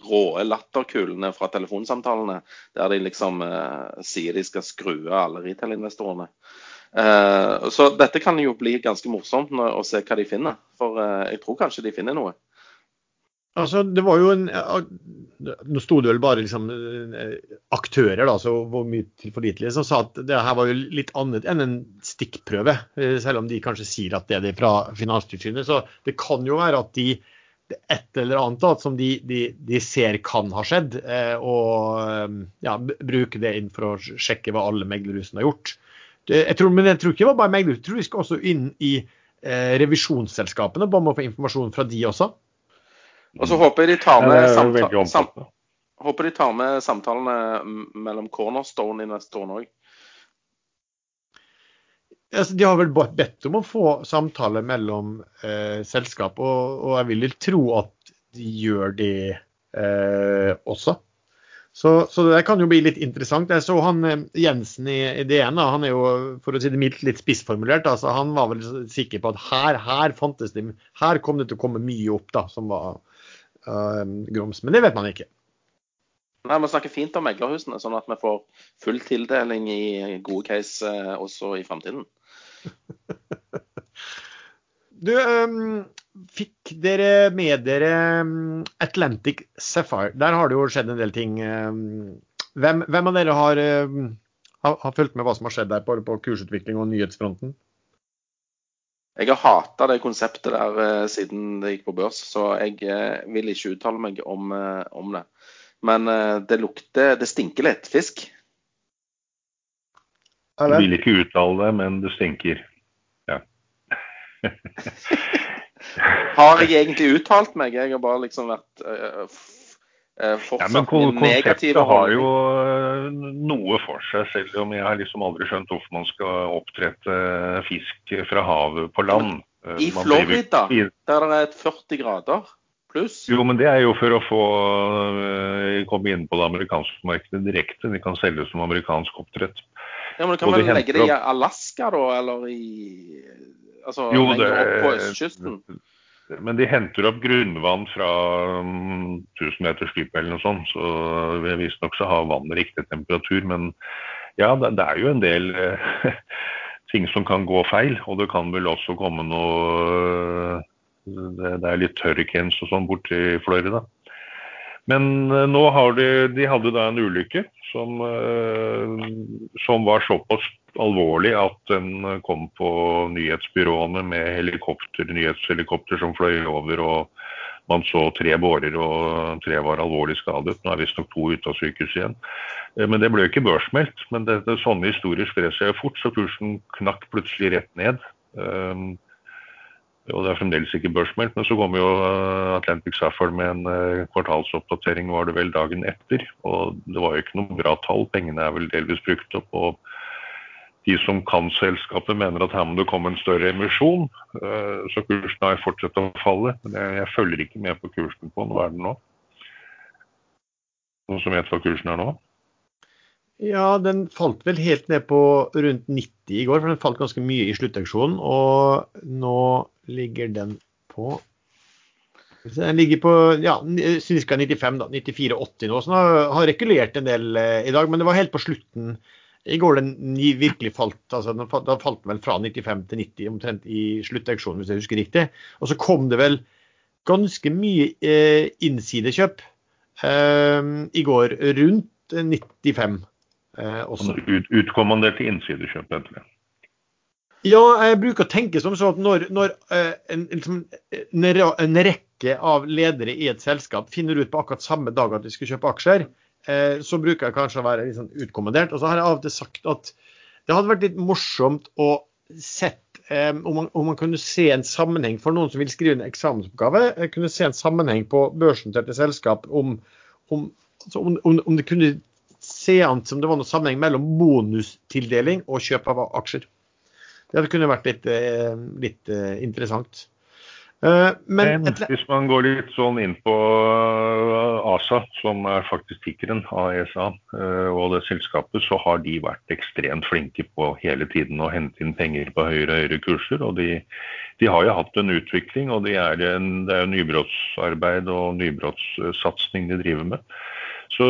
B: rå latterkulene fra telefonsamtalene, der de liksom sier de skal skru av alle retail-investorene. Eh, så dette kan jo bli ganske morsomt å se hva de finner. For eh, jeg tror kanskje de finner noe.
A: Altså, det var jo en Nå sto det vel bare liksom eh, aktører, da, så hvor mye tilforlitelige, som sa at det her var jo litt annet enn en stikkprøve. eh, Selv om de kanskje sier at det er det fra Finanstilsynet. Så det kan jo være at de et eller annet da, som de, de, de ser kan ha skjedd, eh, og eh, ja, bruke det inn for å sjekke hva alle meglerhusene har gjort. Jeg tror, men jeg tror ikke det var bare meg jeg tror vi skal også inn i eh, revisjonsselskapene, bare med å få informasjon fra de også.
B: Og så håper jeg de tar med,
C: det jo
B: samta
C: veldig
B: sam håper de tar med samtalene mellom Cornerstone-investorene òg.
A: Altså, de har vel bedt om å få samtale mellom eh, selskap, og, og jeg vil tro at de gjør det eh, også. Så, så det kan jo bli litt interessant. Jeg så han eh, Jensen i, i DN, han er jo for å si det mildt litt spissformulert. Altså, han var vel sikker på at her, her fantes det, her kom det til å komme mye opp da, som var uh, grums. Men det vet man ikke.
B: Nei, Vi snakker fint om meglerhusene, sånn at vi får full tildeling i gode case eh, også i framtiden. <laughs>
A: Du, øhm, fikk dere med dere Atlantic Sapphire? Der har det jo skjedd en del ting. Hvem, hvem av dere har, øhm, har, har fulgt med hva som har skjedd der på, på kursutvikling og nyhetsfronten?
B: Jeg har hata det konseptet der eh, siden det gikk på børs, så jeg eh, vil ikke uttale meg om, eh, om det. Men det lukter Det stinker litt fisk.
C: Jeg vil ikke uttale det, men det stinker. Ja. <laughs>
B: Har jeg egentlig uttalt meg? Jeg har bare liksom vært fortsatt eh,
C: Ja,
B: fortsatt
C: men kon-
B: min
C: konseptet har jo øh, noe for seg, selv om jeg har liksom aldri skjønt hvorfor man skal oppdrette fisk fra havet på land. Eh,
B: I
C: man
B: Florida, der det er et 40 grader pluss.
C: Jo, men det er jo for å få komme inn på det amerikanske markedet direkte. De kan selges som amerikansk oppdrett.
B: Ja, men kan man legge det i Alaska, da? Eller i Altså
C: Jo, det-
B: opp på østkysten?
C: Men de henter opp grunnvann fra um, 1000 meters dyp eller noe sånt, så visstnok så har vannet riktig temperatur. Men ja, det, det er jo en del eh, <laughs> ting som kan gå feil. Og det kan vel også komme noe eh, Det, det er litt hurricanes og sånn borti i Florida. Men eh, nå har de De hadde da en ulykke som, eh, som var såpass alvorlig at den eh, kom på nyhetsbyråene med helikopter, nyhetshelikopter som fløy over. og man så tre bårer, og tre var alvorlig skadet. Nå er visstnok to ute av sykehuset igjen. Men det ble jo ikke børsmeldt. Men det, det, sånne historier sprer seg fort, så kursen knakk plutselig rett ned. Um, og det er fremdeles ikke børsmeldt, men så kom jo eh, Atlantic Sapphire med en eh, kvartalsoppdatering var det vel dagen etter. Og det var jo ikke noe bra tall. Pengene er vel delvis brukt opp. og de som kan selskapet, mener at her må det komme en større emisjon. Eh, Så kursen har fortsatt å falle. Men jeg følger ikke med på kursen på den. Hva er den nå? Noen som vet hva kursen er nå?
A: Ja, den falt vel helt ned på rundt 90 i går, for den falt ganske mye i sluttauksjonen. Og nå ligger den på Den ligger på ja, ca. 95, da. 94,80 nå. Så den har, regulert en del eh, i dag, men det var helt på slutten. I går den virkelig falt. altså Da falt den vel fra 95 til 90 omtrent i sluttauksjonen, hvis jeg husker riktig. Og så kom det vel ganske mye eh, innsidekjøp eh, i går, rundt 95 eh.
C: Ut, utkommanderte innsidekjøp, heter det.
A: Ja, jeg bruker å tenke som så at når, når eh, en, liksom, en, en, rekke av ledere i et selskap finner ut på akkurat samme dag at de skal kjøpe aksjer, eh, så bruker jeg kanskje å være litt sånn utkommandert. Og så har jeg av og til sagt at det hadde vært litt morsomt å sett eh, om, man, om, man, kunne se en sammenheng for noen som vil skrive en eksamensoppgave, kunne se en sammenheng på børsnoterte selskap om, om, altså om, om, det kunne se an som det var noen sammenheng mellom bonustildeling og kjøp av aksjer. Det kunne vært litt, eh, litt interessant.
C: Eh, men, men, hvis man går litt sånn inn på eh, ASA, som er faktisk tikkeren av ESA og det selskapet, så har de vært ekstremt flinke på hele tiden å hente inn penger på høyere og høyere kurser. og de, de har jo hatt en utvikling, og de er en, det er jo nybrottsarbeid og nybrottssatsing de driver med. Så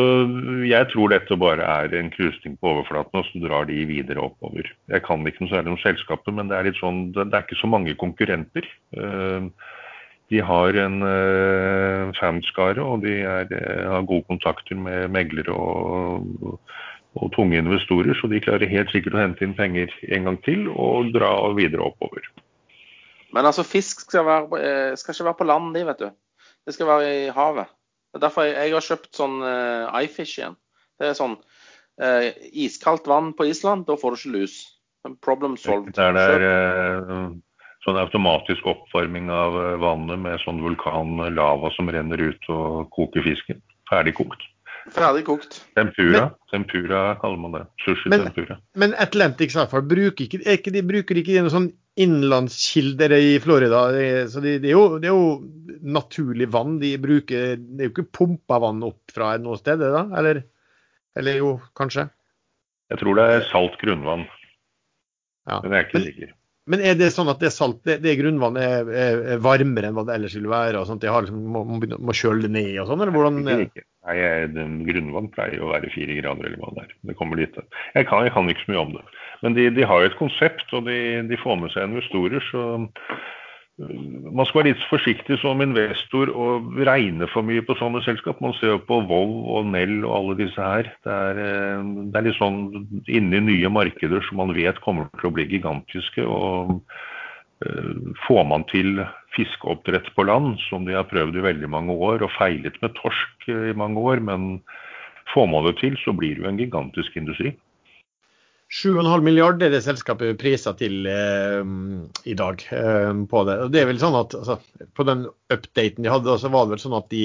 C: jeg tror dette bare er en krusning på overflaten, og så drar de videre oppover. Jeg kan ikke noe særlig om selskapet, men det er sånn, det er ikke så mange konkurrenter. Eh, de har en uh, fanskare, og de er, eh, har gode kontakter med meglere og, og, tunge investorer, så de klarer helt sikkert å hente inn penger en gang til og dra videre oppover.
B: Men altså, fisk skal, være, skal ikke være på land, de, vet du. Det skal være i havet. Det er derfor jeg, jeg har kjøpt sånn uh, iFish igjen. Det er sånn uh, iskaldt vann på Island, da får du ikke lus. Problem solved.
C: Det er uh, sånn automatisk oppvarming av vannet med sånn vulkanlava som renner ut og koker fisken. Ferdig kokt.
B: Ferdig kokt.
C: Tempura. Men, tempura kaller man det. Sushi
A: men,
C: tempura.
A: Men Atlantic Sapphire, bruker ikke, ikke, de, bruker ikke de sånn innlandskilder i Florida. Så det, de er det, er jo, naturlig vann de bruker. Det er jo ikke pumpa vann opp fra noe sted, da? Eller, eller jo, kanskje?
C: Jeg tror det er salt grunnvann. Ja. Men jeg er ikke sikker.
A: Men er det sånn at det, salt, det, det grunnvannet er, er, er, varmere enn hva det ellers ville være? og sånt? De har liksom, må, må, kjøle det ned og sånn, eller hvordan?
C: Nei, jeg, Grunnvann pleier å være fire grader, eller hva det er. Det kommer dit. Jeg kan, jeg kan ikke så mye om det. Men de, de har jo et konsept, og de, de, får med seg investorer. så man skal være litt forsiktig som investor og regne for mye på sånne selskap. Man ser jo på Volv og Nell og alle disse her. Det er, øh, det er litt sånn inni nye markeder som man vet kommer til å bli gigantiske. og øh, Får man til fiskeoppdrett på land, som de har prøvd i veldig mange år, og feilet med torsk i mange år, men får man det til, så blir det jo en gigantisk industri.
A: 7,5 milliard er det selskapet priser til eh, i dag eh, på det. Og det er vel sånn at altså, På den updaten de hadde, så var det vel sånn at de,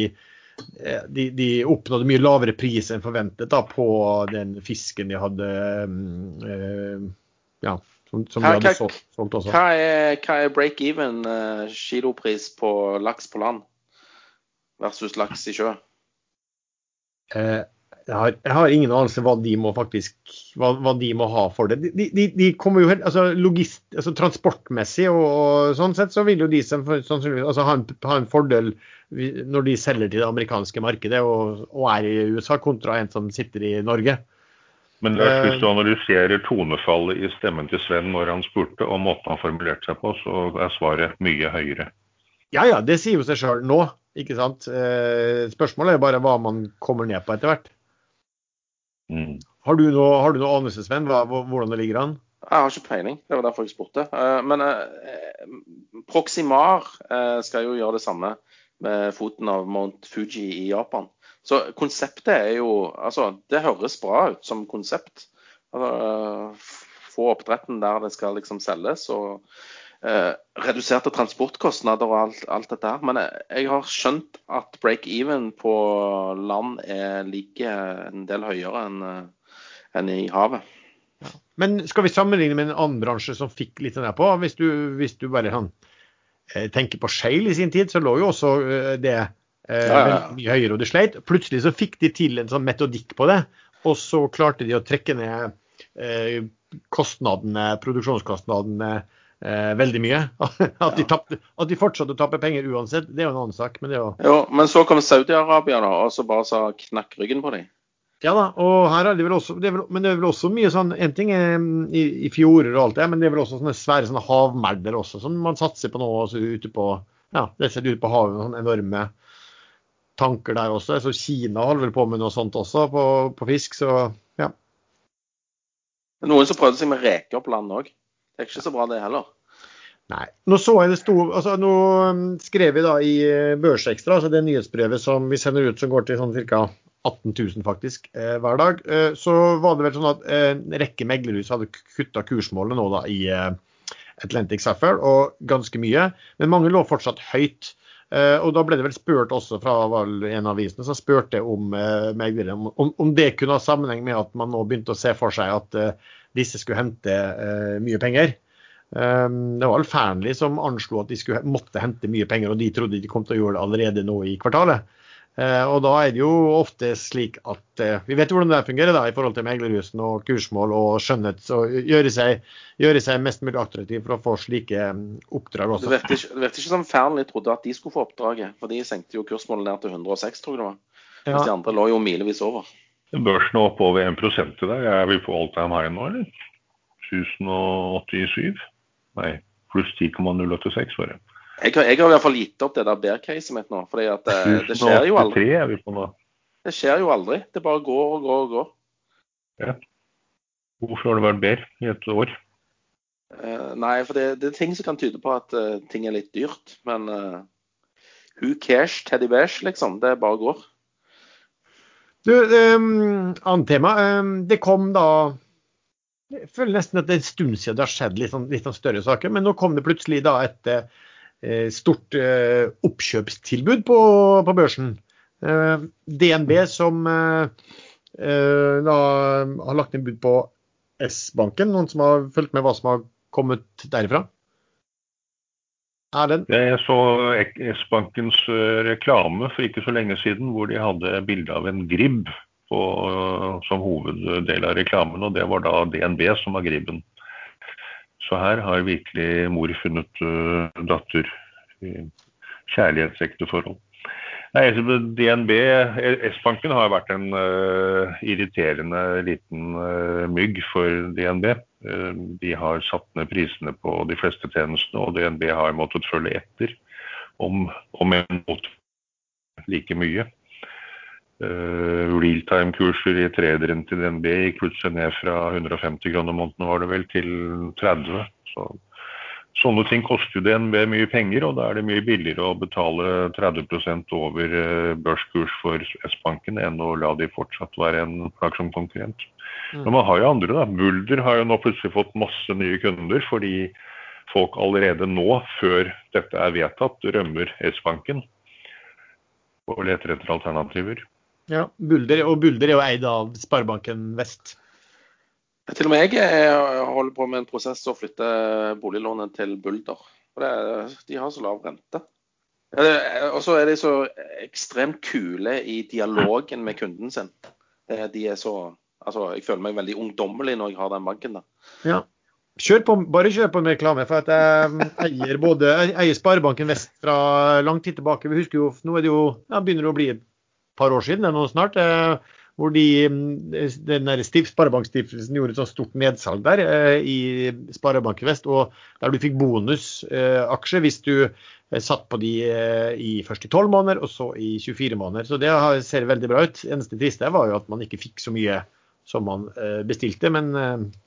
A: eh, de, de oppnådde mye lavere pris enn forventet da, på den fisken de hadde eh, ja, som, som hva, de hadde solgt, solgt også.
B: Hva er, hva er break-even uh, kilopris på laks på land versus laks i sjø?
A: Eh, jeg har, jeg har, ingen anelse hva de må faktisk hva, hva de må ha for det. De, de, de kommer jo helt, altså, logist, altså Transportmessig og, og, sånn sett så vil jo de sannsynligvis altså, ha, en, ha, en, fordel når de selger til det amerikanske markedet og, og, er i USA, kontra en som sitter i Norge.
C: Men Lars, hvis du analyserer tonefallet i stemmen til Sven når han spurte, og måten han formulerte seg på, så er svaret mye høyere.
A: Ja ja, det sier jo seg sjøl nå. ikke sant? Eh, spørsmålet er bare hva man kommer ned på etter hvert. Mm. Har, du noe, har du noe anelse, Sven, hva, hvordan det ligger an?
B: Jeg har ikke peiling. Det var derfor jeg spurte. Uh, men uh, Proximar uh, skal jo gjøre det samme med foten av Mount Fuji i Japan. Så konseptet er jo Altså, det høres bra ut som konsept. Altså, få oppdretten der det skal liksom selges. og Eh, reduserte transportkostnader og alt, alt dette her. Men jeg, jeg, har skjønt at break-even på land er like en del høyere enn eh, en i havet.
A: Ja. Men skal vi sammenligne med en annen bransje som fikk litt av det på? Hvis du, hvis du bare sånn, tenker på Shale i sin tid, så lå jo også det eh, ja, ja. mye høyere, og det sleit. Plutselig så fikk de til en sånn metodikk på det, og så klarte de å trekke ned eh, kostnadene, produksjonskostnadene eh, veldig mye. <laughs> At de, tappte, at de fortsatte å tappe penger uansett, det er jo en annen sak. Men, det jo...
B: jo, men så kom Saudi-Arabia da, og så bare sa knakk ryggen på dem.
A: Ja da, og her er det vel også, det vel, men det er vel også mye sånn En ting er mm, i, i fjorder og alt det, men det er vel også sånne svære sånne havmerder også, som man satser på nå. også ute på, ja, det ser ut på havet, sånne enorme tanker der også. Så Kina holder vel på med noe sånt også, på, på fisk. Så ja.
B: Noen som prøvde seg med reker på land òg. Det er ikke så bra, det heller.
A: Nei. Nå så jeg det sto, altså nå um, skrev vi da i eh, Børsekstra, altså det nyhetsbrevet som vi sender ut som går til sånn ca. 18 000 faktisk eh, hver dag, eh, så var det vel sånn at eh, en rekke meglerhus hadde kutta kursmålet nå da i eh, Atlantic Sapphire, og ganske mye. Men mange lå fortsatt høyt. Eh, og da ble det vel spurt også fra en av avisene som spurte om om, om, det kunne ha sammenheng med at man nå begynte å se for seg at disse skulle hente mye penger. Um, det var vel Fearnley som anslo at de skulle, måtte hente mye penger, og de trodde de kom til å gjøre det allerede nå i kvartalet. Uh, og da er det jo ofte slik at uh, Vi vet jo hvordan det fungerer da, i forhold til meglerhusene og kursmål og skjønnhet. Så gjøre seg, gjøre seg mest mulig attraktiv for å få slike mm, oppdrag også.
B: Det virker ikke, det ikke som Fearnley trodde at de skulle få oppdraget. For de senkte jo kursmålet ned til 106, tror jeg det var. Mens de andre lå jo milevis over.
C: Børsen er oppe over 1 i dag. Er vi på all time high nå, eller? 1087? Nei, pluss 10,086 var det.
B: Jeg, har, jeg har i hvert fall gitt opp det der bear-caset mitt nå. For det, eh, det skjer jo aldri.
C: er vi på nå.
B: Det skjer jo aldri. Det bare går og går og går.
C: Ja. Hvorfor har det vært bear i et år?
B: Uh, nei, for det, det, er ting som kan tyde på at uh, ting er litt dyrt. Men uh, who cares, Teddy Bears, liksom. Det bare går.
A: Du, um, annet tema. Um, det kom da jeg føler nesten at det er en stund siden det har skjedd litt, sånn, litt sånn større saker. Men nå kom det plutselig da et uh, stort uh, oppkjøpstilbud på, på børsen. Uh, DNB som eh, eh, da har lagt inn bud på S-banken. Noen som har fulgt med hva som har kommet derifra?
C: Erlend? Jeg så S-bankens eh, reklame for ikke så lenge siden hvor de hadde bilde av en gribb på, som hoveddel av reklamen, og det var da DNB som var gribben. Så her har virkelig mor funnet uh, datter i kjærlighetsekte forhold. Nei, DNB, S-banken har vært en uh, irriterende liten uh, mygg for DNB. Uh, de har satt ned prisene på de fleste tjenestene, og DNB har måttet følge etter, om, om en måte like mye. Uh, Realtime-kurser i trederen til DNB gikk plutselig ned fra 150 kroner måneden var det vel, til 30. Så, sånne ting koster jo DNB mye penger, og da er det mye billigere å betale 30 over uh, børskurs for S-banken enn å la de fortsatt være en plagsom konkurrent. Mm. Men man har jo andre, da. Bulder har jo nå plutselig fått masse nye kunder fordi folk allerede nå, før dette er vedtatt, rømmer S-banken og leter etter alternativer.
A: Ja, Bulder, og Bulder er jo eid av Sparebanken Vest.
B: Til og med jeg holder på med en prosess å flytte boliglånet til Bulder. Det, de har så lav rente. Og så er de så ekstremt kule i dialogen med kunden sin. De er så Altså, jeg føler meg veldig ungdommelig når jeg har den banken da.
A: Ja. Kjør på, bare kjør på med reklame. For at jeg eier både jeg eier Sparebanken Vest fra lang tid tilbake. Vi husker jo, Nå er det jo, ja, begynner det å bli et par år siden, det er nå snart, eh, hvor de, mm, den der Sparebankstiftelsen gjorde et sånt stort nedsalg der eh, i Sparebank Vest, og der du fikk bonusaksjer hvis du eh, satt på de i, først i 12 måneder og så i 24 måneder. Så det ser veldig bra ut. Eneste triste var jo at man ikke fikk så mye som man bestilte, men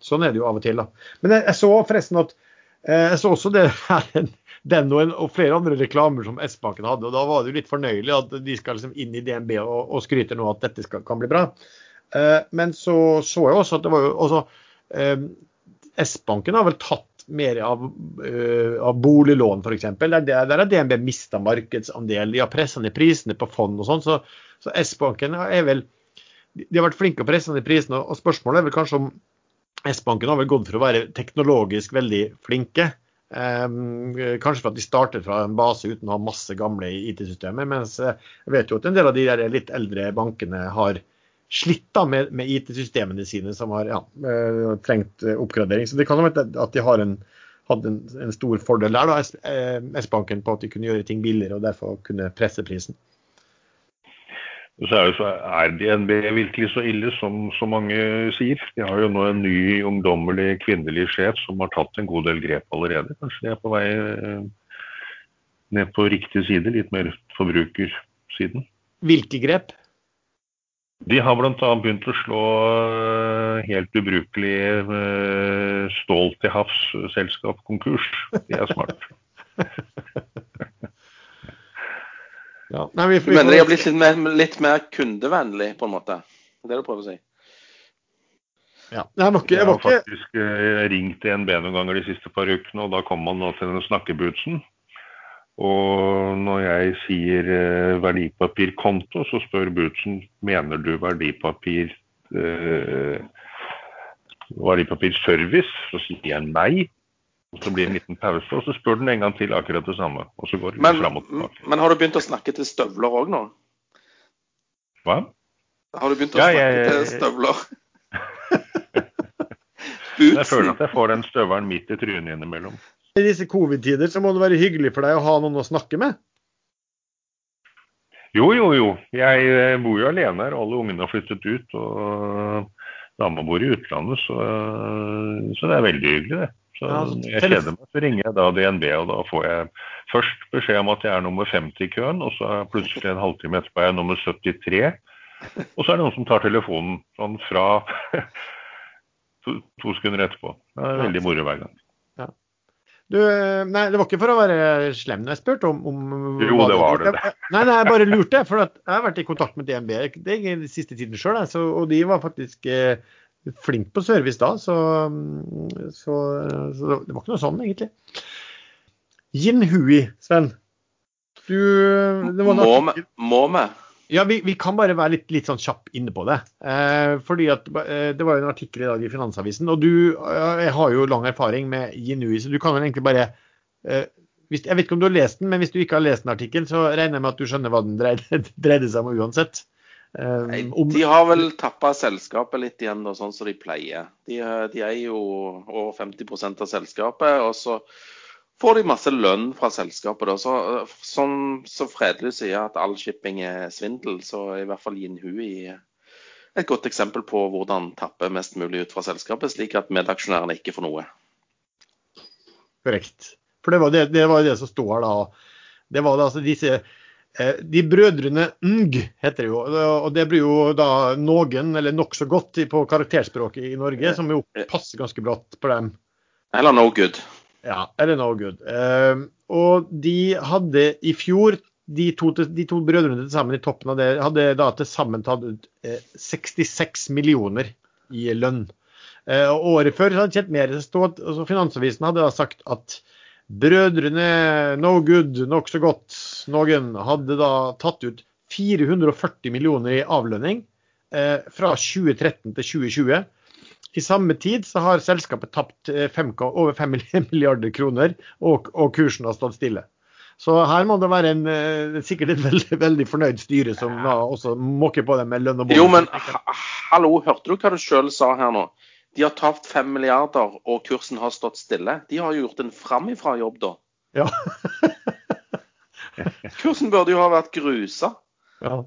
A: sånn er det jo av og til. da. Men jeg, jeg så forresten at jeg så også det her den og, en, og, flere andre reklamer som S-banken hadde. og Da var det jo litt fornøyelig at de skal liksom inn i DNB og, og skryter nå at dette skal, kan bli bra. Uh, men så så jeg også at det var jo også uh, S-banken har vel tatt mer av, av boliglån f.eks. Der, der har DNB mista markedsandel. De har pressa ned prisene på fond og sånn. Så, så S-banken er vel De har vært flinke å presse ned prisene. Og spørsmålet er vel kanskje om S-banken har vel gått for å være teknologisk veldig flinke. Um, kanskje for at de startet fra en base uten å ha masse gamle IT-systemer. Mens eh, jeg vet jo at en del av de der litt eldre bankene har slitt da med, med IT-systemene sine som har ja, uh, trengt oppgradering. Så det kan være at de har en, hadde en, en, stor fordel der, da, S-banken, på at de kunne gjøre ting billigere og derfor kunne presse prisen.
C: Så er, så er DNB virkelig så ille som så mange sier. De har jo nå en ny ungdommelig kvinnelig sjef som har tatt en god del grep allerede. Kanskje de er på vei eh, ned på riktig side, litt mer forbrukersiden.
A: Hvilke grep?
C: De har bl.a. begynt å slå eh, helt ubrukelig eh, stål til havs-selskap konkurs. De er smart. <laughs>
A: Ja. Nei, vi,
B: Du mener de har blitt litt mer, litt mer kundevennlig, på en måte? Det er det du prøver å si?
A: ja. Nei, jeg var ikke,
C: Jeg
A: jeg
C: har faktisk eh, ringt DNB noen ganger de siste par ukene, og da kommer man nå til den snakkebutsen. Og når jeg sier eh, verdipapirkonto, så spør Bootsen mener du verdipapir eh, verdipapirservice. Så sier jeg nei. Og så blir det en liten pause, og så spør den en gang til akkurat det samme. Og så går det
B: Men,
C: fram og tilbake.
B: men har du begynt å snakke til støvler òg nå?
C: Hva?
B: Har du begynt å
C: Ja,
B: snakke
C: jeg-
B: til støvler? <laughs>
C: Jeg føler at jeg får den støvelen midt i trynet innimellom.
A: I disse covid-tider så må det være hyggelig for deg å ha noen å snakke med.
C: Jo, jo, jo. Jeg eh, bor jo alene her. Alle ungene har flyttet ut. Og dama bor i utlandet, så, så det er veldig hyggelig, det. Så
A: Ja,
C: når jeg kjeder meg, så ringer jeg da DNB, og da får jeg først beskjed om at jeg er nummer 50 i køen, og så plutselig en halvtime etterpå er jeg nummer 73. Og så er det noen som tar telefonen sånn fra <laughs> to, to sekunder etterpå. Det er veldig moro hver gang.
A: Du, eh, nei, det var ikke for å være slem når jeg spurte om, om
C: Jo, det var det. <laughs>
A: Nei, nei, jeg bare lurte. For jeg har vært i kontakt med DNB det er den siste tiden sjøl, og de var faktisk eh, flinke på service da. Så, så, så det var ikke noe sånn, egentlig. Yin Hui, Sven. Du, det var en
B: Må? Må vi?
A: Ja, vi, vi kan bare være litt, litt sånn kjapp inne på det. Eh, fordi at eh, Det var jo en artikkel i dag i Finansavisen, og du eh, har jo lang erfaring med Jinui, så du kan vel egentlig bare eh, hvis, Jeg vet ikke om du har lest den, men hvis du ikke har lest den artikkelen, så regner jeg med at du skjønner hva den dreide, <laughs> dreide seg om uansett. Eh,
B: Nei, De har vel tappa selskapet litt igjen, da, sånn som de pleier. De, de er jo over 50% av selskapet, og så får de masse lønn fra selskapet. Da. Så, som så Fredelig sier at all shipping er svindel, så i hvert fall Yin Hui et godt eksempel på hvordan tappe mest mulig ut fra selskapet, slik at medaksjonærene ikke får noe.
A: Korrekt. For det var det, det var det som står her da. Det var da altså disse eh, De brødrene Ng heter det jo. Og det blir jo da noen, eller nokså godt på karakterspråket i Norge, som jo passer ganske brått på dem.
B: Eller no good.
A: Ja, eller no good. Eh, og de hadde i fjor de to, de to brødrene til sammen i toppen av det hadde da til sammen tatt ut eh, 66 millioner i lønn. Eh, året før så hadde det tjent mer. Altså Finansavisen hadde da sagt at brødrene no good, nokså godt, noen hadde da tatt ut 440 millioner i avlønning eh, fra 2013 til 2020. I samme tid så har selskapet tapt 5, over 5 <laughs> milliarder kroner, og, og kursen har stått stille. Så her må det være en, eh, sikkert et veldig, veldig fornøyd styre som da også måker på dem med lønn og bonus.
B: Jo, men ha hallo, hørte du hva du sjøl sa her nå? De har tapt 5 milliarder, og kursen har stått stille. De har jo gjort en framifra-jobb, da.
A: Ja. <laughs>
B: Kursen burde jo ha vært grusa.
A: ja,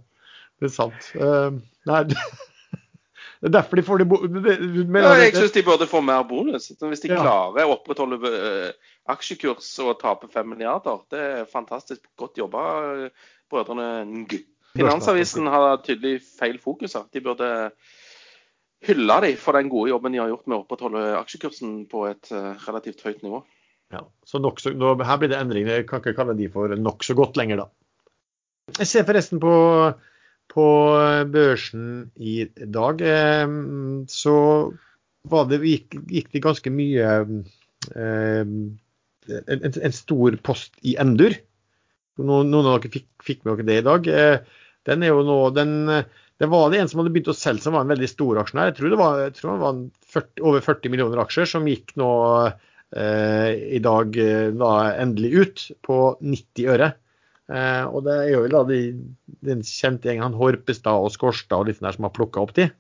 A: det er sant. Uh, nei, <laughs> det er derfor de får de
B: Ja, jeg syns de burde få mer bonus. Hvis de
A: Ja.
B: klarer å opprettholde eh, aksjekurs og tape 5 milliarder, det er fantastisk godt jobba, eh, brødrene Ng. Finansavisen har tydelig feil fokus her. De burde hylle dem for den gode jobben de har gjort med å opprettholde aksjekursen på et eh, relativt høyt nivå.
A: Ja, så nok så, nå, her blir det endringer. Jeg kan ikke kalle de for nokså godt lenger, da. Jeg ser forresten på, på børsen i dag, eh, så det, gikk, gikk det ganske mye eh, en, en, stor post i Endur. Noen, noen av dere fikk, fikk med dere det i dag. Eh, den er jo nå den, det var det en som hadde begynt å selge, som var en veldig stor aksjonær. Jeg tror det var, tror det var 40, over 40 millioner aksjer som gikk nå eh, i dag eh, da endelig ut på 90 øre. Eh, og det er jo da de, den kjente gjengen han Horpestad og Skårstad og litt der som har plukka opp de.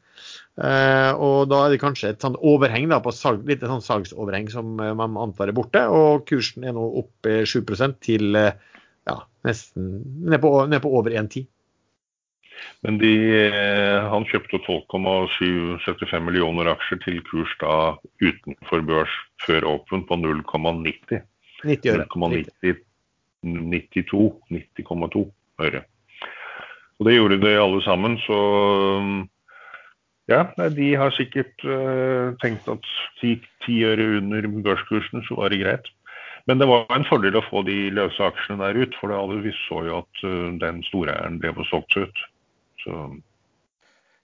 A: Eh, og da er det kanskje et sånn overheng da på salg, litt sånn salgsoverheng som eh, man antar er borte. Og kursen er nå opp eh, 7 til eh, ja, nesten ned på, ned på over 1,10.
C: Men de, eh, han kjøpte 12,75 millioner aksjer til kurs da utenfor børs før åpen på 0,90.
A: 90 øre.
C: 0,90 92, 90,2 øre. Og det gjorde de alle sammen. Så ja, de har sikkert uh, tenkt at ti, ti øre under børskursen, så var det greit. Men det var en fordel å få de løse aksjene der ut, for alle vi så jo at uh, den storeieren ble solgt ut. Så.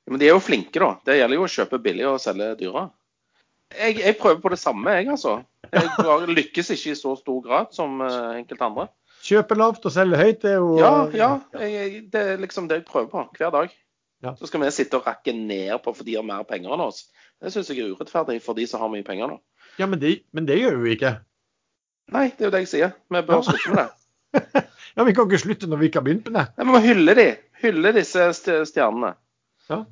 B: Ja, men de er jo flinke, da. Det gjelder jo å kjøpe billig og selge dyra Jeg, jeg, prøver på det samme, jeg altså. Jeg <laughs> lykkes ikke i så stor grad som uh, enkelte andre.
A: Kjøpe lavt og selge høyt, det er jo
B: Ja, ja. Jeg, det er liksom det jeg prøver på hver dag. Ja. Så skal vi sitte og rakke ned på for de har mer penger enn oss. Det syns jeg er urettferdig for de som har mye penger nå.
A: Ja, men det, men det gjør vi ikke.
B: Nei, det er jo det jeg sier. Vi bør ja. slutte med det. <laughs>
A: ja, Vi kan ikke slutte når vi ikke har begynt med det.
B: Nei, Vi må hylle de. Hylle disse stjernene. Ja.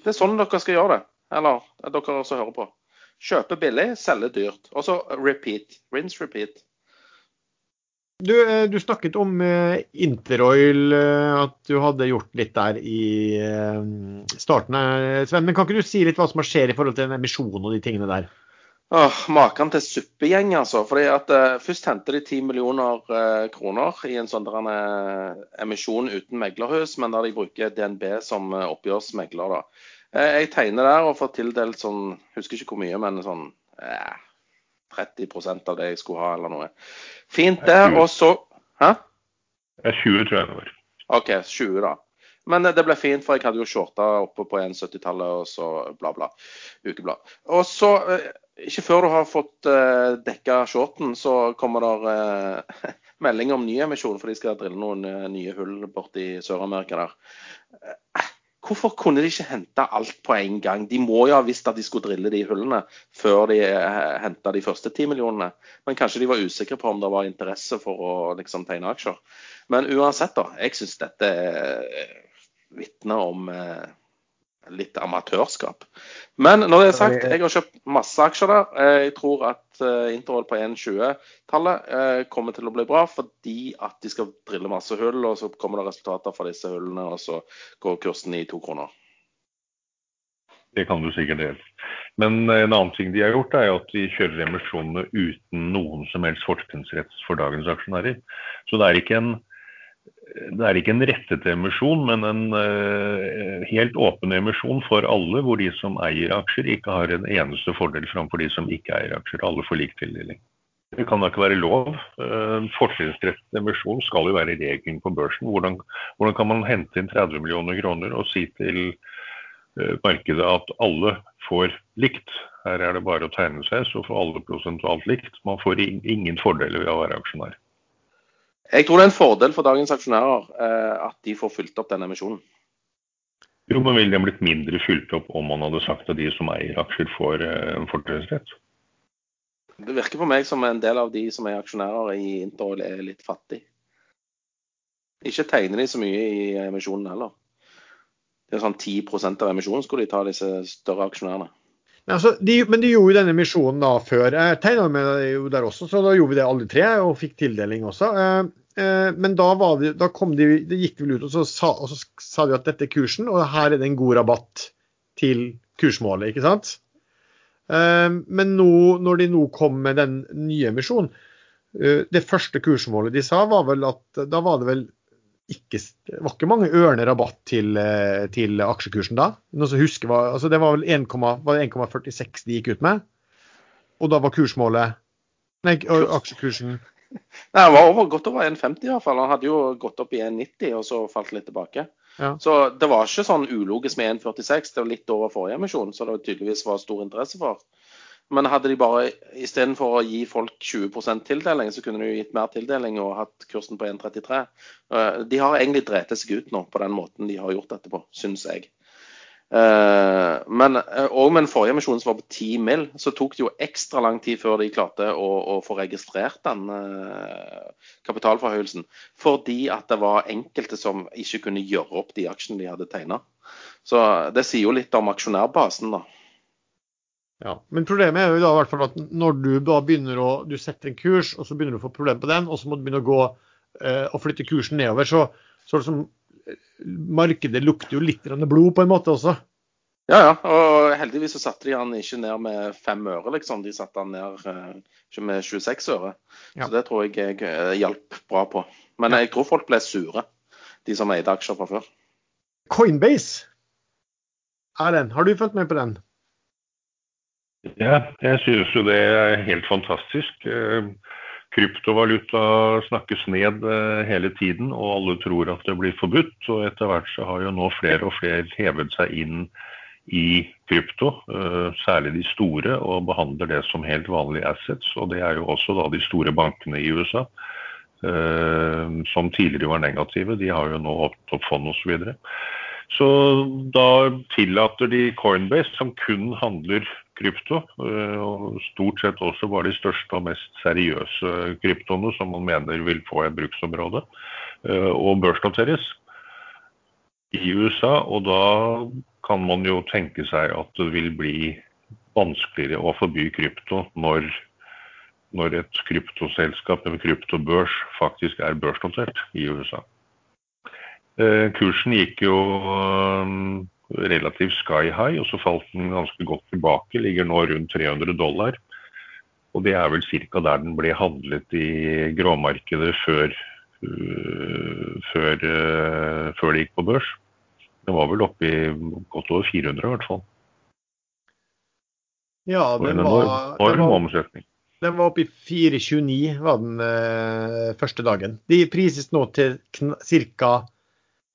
B: Det er sånn dere skal gjøre det. Eller dere som hører på. Kjøpe billig, selge dyrt. Og så repeat. Rinse, repeat.
A: Du, eh, du, snakket om uh, Interoil, uh, at du hadde gjort litt der i starten. Sven, men Kan ikke du si litt hva som skjer i forhold til den emisjonen og de tingene der?
B: Åh, Maken til suppegjeng, altså. Fordi at Først henter de 10 millioner kroner i en sånn emisjon uten meglerhus, men da de bruker DNB som oppgjørsmegler. da. jeg tegner der og får tildelt sånn, husker ikke hvor mye, men sånn 30% av det jeg skulle ha, eller noe. Fint, det. Og så Hæ?
C: 20, tror jeg det var.
B: OK, 20, da. Men det ble fint, for jeg hadde jo shorta oppe på 1,70-tallet og så bla, bla. Ukeblad. Og så, eh, ikke før du har fått uh, dekka shorten, så kommer det uh, <laughs> melding om ny emisjon, for de skal drille noen nye hull borti Sør-Amerika der. Hvorfor kunne de ikke hente alt på en gang? De må jo ha visst at de skulle drille de hullene før de eh, henta de første ti millionene. Men kanskje de var usikre på om det var interesse for å liksom, tegne aksjer. Men uansett, da. Jeg syns dette eh, vitner om eh, litt amatørskap. Men når det er sagt, jeg har kjøpt masse aksjer der. Eh, jeg tror at eh, Interroll på 1,20-tallet eh, kommer til å bli bra fordi at de skal drille masse hull, og så kommer det resultater fra disse hullene, og så går kursen i to kroner.
C: Det kan du sikkert gjøre. Men en annen ting de har gjort, er at de kjører emisjonene uten noen som helst fortrinnsrett for dagens aksjonærer. Så det er ikke en det er ikke en rettet emisjon, men en uh, helt åpen emisjon for alle, hvor de som eier aksjer, ikke har en eneste fordel framfor de som ikke eier aksjer. Alle får lik tildeling. Det kan da ikke være lov. Uh, Fortrinnsrettet emisjon skal jo være regelen på børsen. Hvordan, hvordan, kan man hente inn 30 millioner kroner og si til uh, markedet at alle får likt? Her er det bare å tegne seg, så får alle prosentualt likt. Man får ingen fordeler ved å være aksjonær.
B: Jeg tror det er en fordel for dagens aksjonærer eh, at de får fylt opp denne emisjonen.
C: Jo, men ville den blitt mindre fylt opp om man hadde sagt at de som eier aksjer, får eh, en fortrinnsrett?
B: Det virker på meg som en del av de som er aksjonærer i Interol, er litt fattig. Ikke tegner de så mye i emisjonen heller. Det er sånn 10% av emisjonen skulle de ta, disse større aksjonærene.
A: Altså, de, men de gjorde jo denne emisjonen da før. Jeg tegna med jo der også, så da gjorde vi det alle tre og fikk tildeling også. Eh, eh, men da, det, da de, det gikk de vel ut og så, sa, og så sa de at dette er kursen, og her er det en god rabatt til kursmålet, ikke sant? Eh, men nå, når de nå kom med den nye emisjonen, det første kursmålet de sa, var vel at da var det vel ikke, det var ikke mange ørene rabatt til, eh, til aksjekursen da. Husker, var, altså det var vel 1,46 de gikk ut med. Og da var kursmålet Nei, aksjekursen
B: Nei, Han var over, godt over 1,50 i hvert fall. Han hadde jo gått opp i 1,90 og så falt litt tilbake. Ja. Så det var ikke sånn ulogisk med 1,46. Det var litt over forrige emisjon, så det tydeligvis var stor interesse for. Men hadde de bare istedenfor å gi folk 20% tildeling, så kunne de jo gitt mer tildeling og hatt kursen på 1,33. Eh, de har egentlig drept seg ut nå på den måten de har gjort dette på, syns jeg. Eh, men òg med den forrige emisjonen som var på 10 mill., så tok det jo ekstra lang tid før de klarte å, å få registrert den kapitalforhøyelsen. Fordi at det var enkelte som ikke kunne gjøre opp de aksjene de hadde tegna. Så det sier jo litt om aksjonærbasen, da.
A: Ja, Men problemet er jo da i hvert fall at når du da begynner å du setter en kurs, og så begynner du å få problemer på den, og så må du begynne å gå eh, og flytte kursen nedover, så, så liksom, markedet lukter jo litt blod på en måte også.
B: Ja, ja. Og heldigvis så satte de han ikke ned med fem øre, liksom. De satte han ned eh, med 26 øre. Ja. Så det tror jeg jeg eh, hjalp bra på. Men jeg tror folk ble sure. de som eide aksjer fra før.
A: Coinbase, Erlend, har du fulgt med på den?
C: Ja, jeg synes jo det er helt fantastisk. Eh, kryptovaluta snakkes ned eh, hele tiden, og alle tror at det blir forbudt. Og etter hvert så har jo nå flere og flere hevet seg inn i krypto, eh, særlig de store, og behandler det som helt vanlige assets. Og det er jo også da de store bankene i USA, som tidligere var negative. De har jo nå åpnet opp fond osv. Så, videre. så da tillater de Coinbase, som kun handler krypto. Eh, og stort sett også bare de største og mest seriøse kryptoene som man mener vil få et bruksområde, eh, og børsnoteres i USA. Og da kan man jo tenke seg at det vil bli vanskeligere å forby krypto når, når et kryptoselskap en kryptobørs faktisk er børsnotert i USA. Eh, kursen gikk jo relativt sky high, og så falt den ganske godt tilbake. Ligger nå rundt 300 dollar. Og det er vel ca. der den ble handlet i gråmarkedet før, uh, før, uh, før, det gikk på børs. Den var vel oppe i godt over 400 i hvert fall.
A: Ja, den var, enorm omsetning. Den var oppe i 4,29 var den uh, første dagen. De prises nå til ca.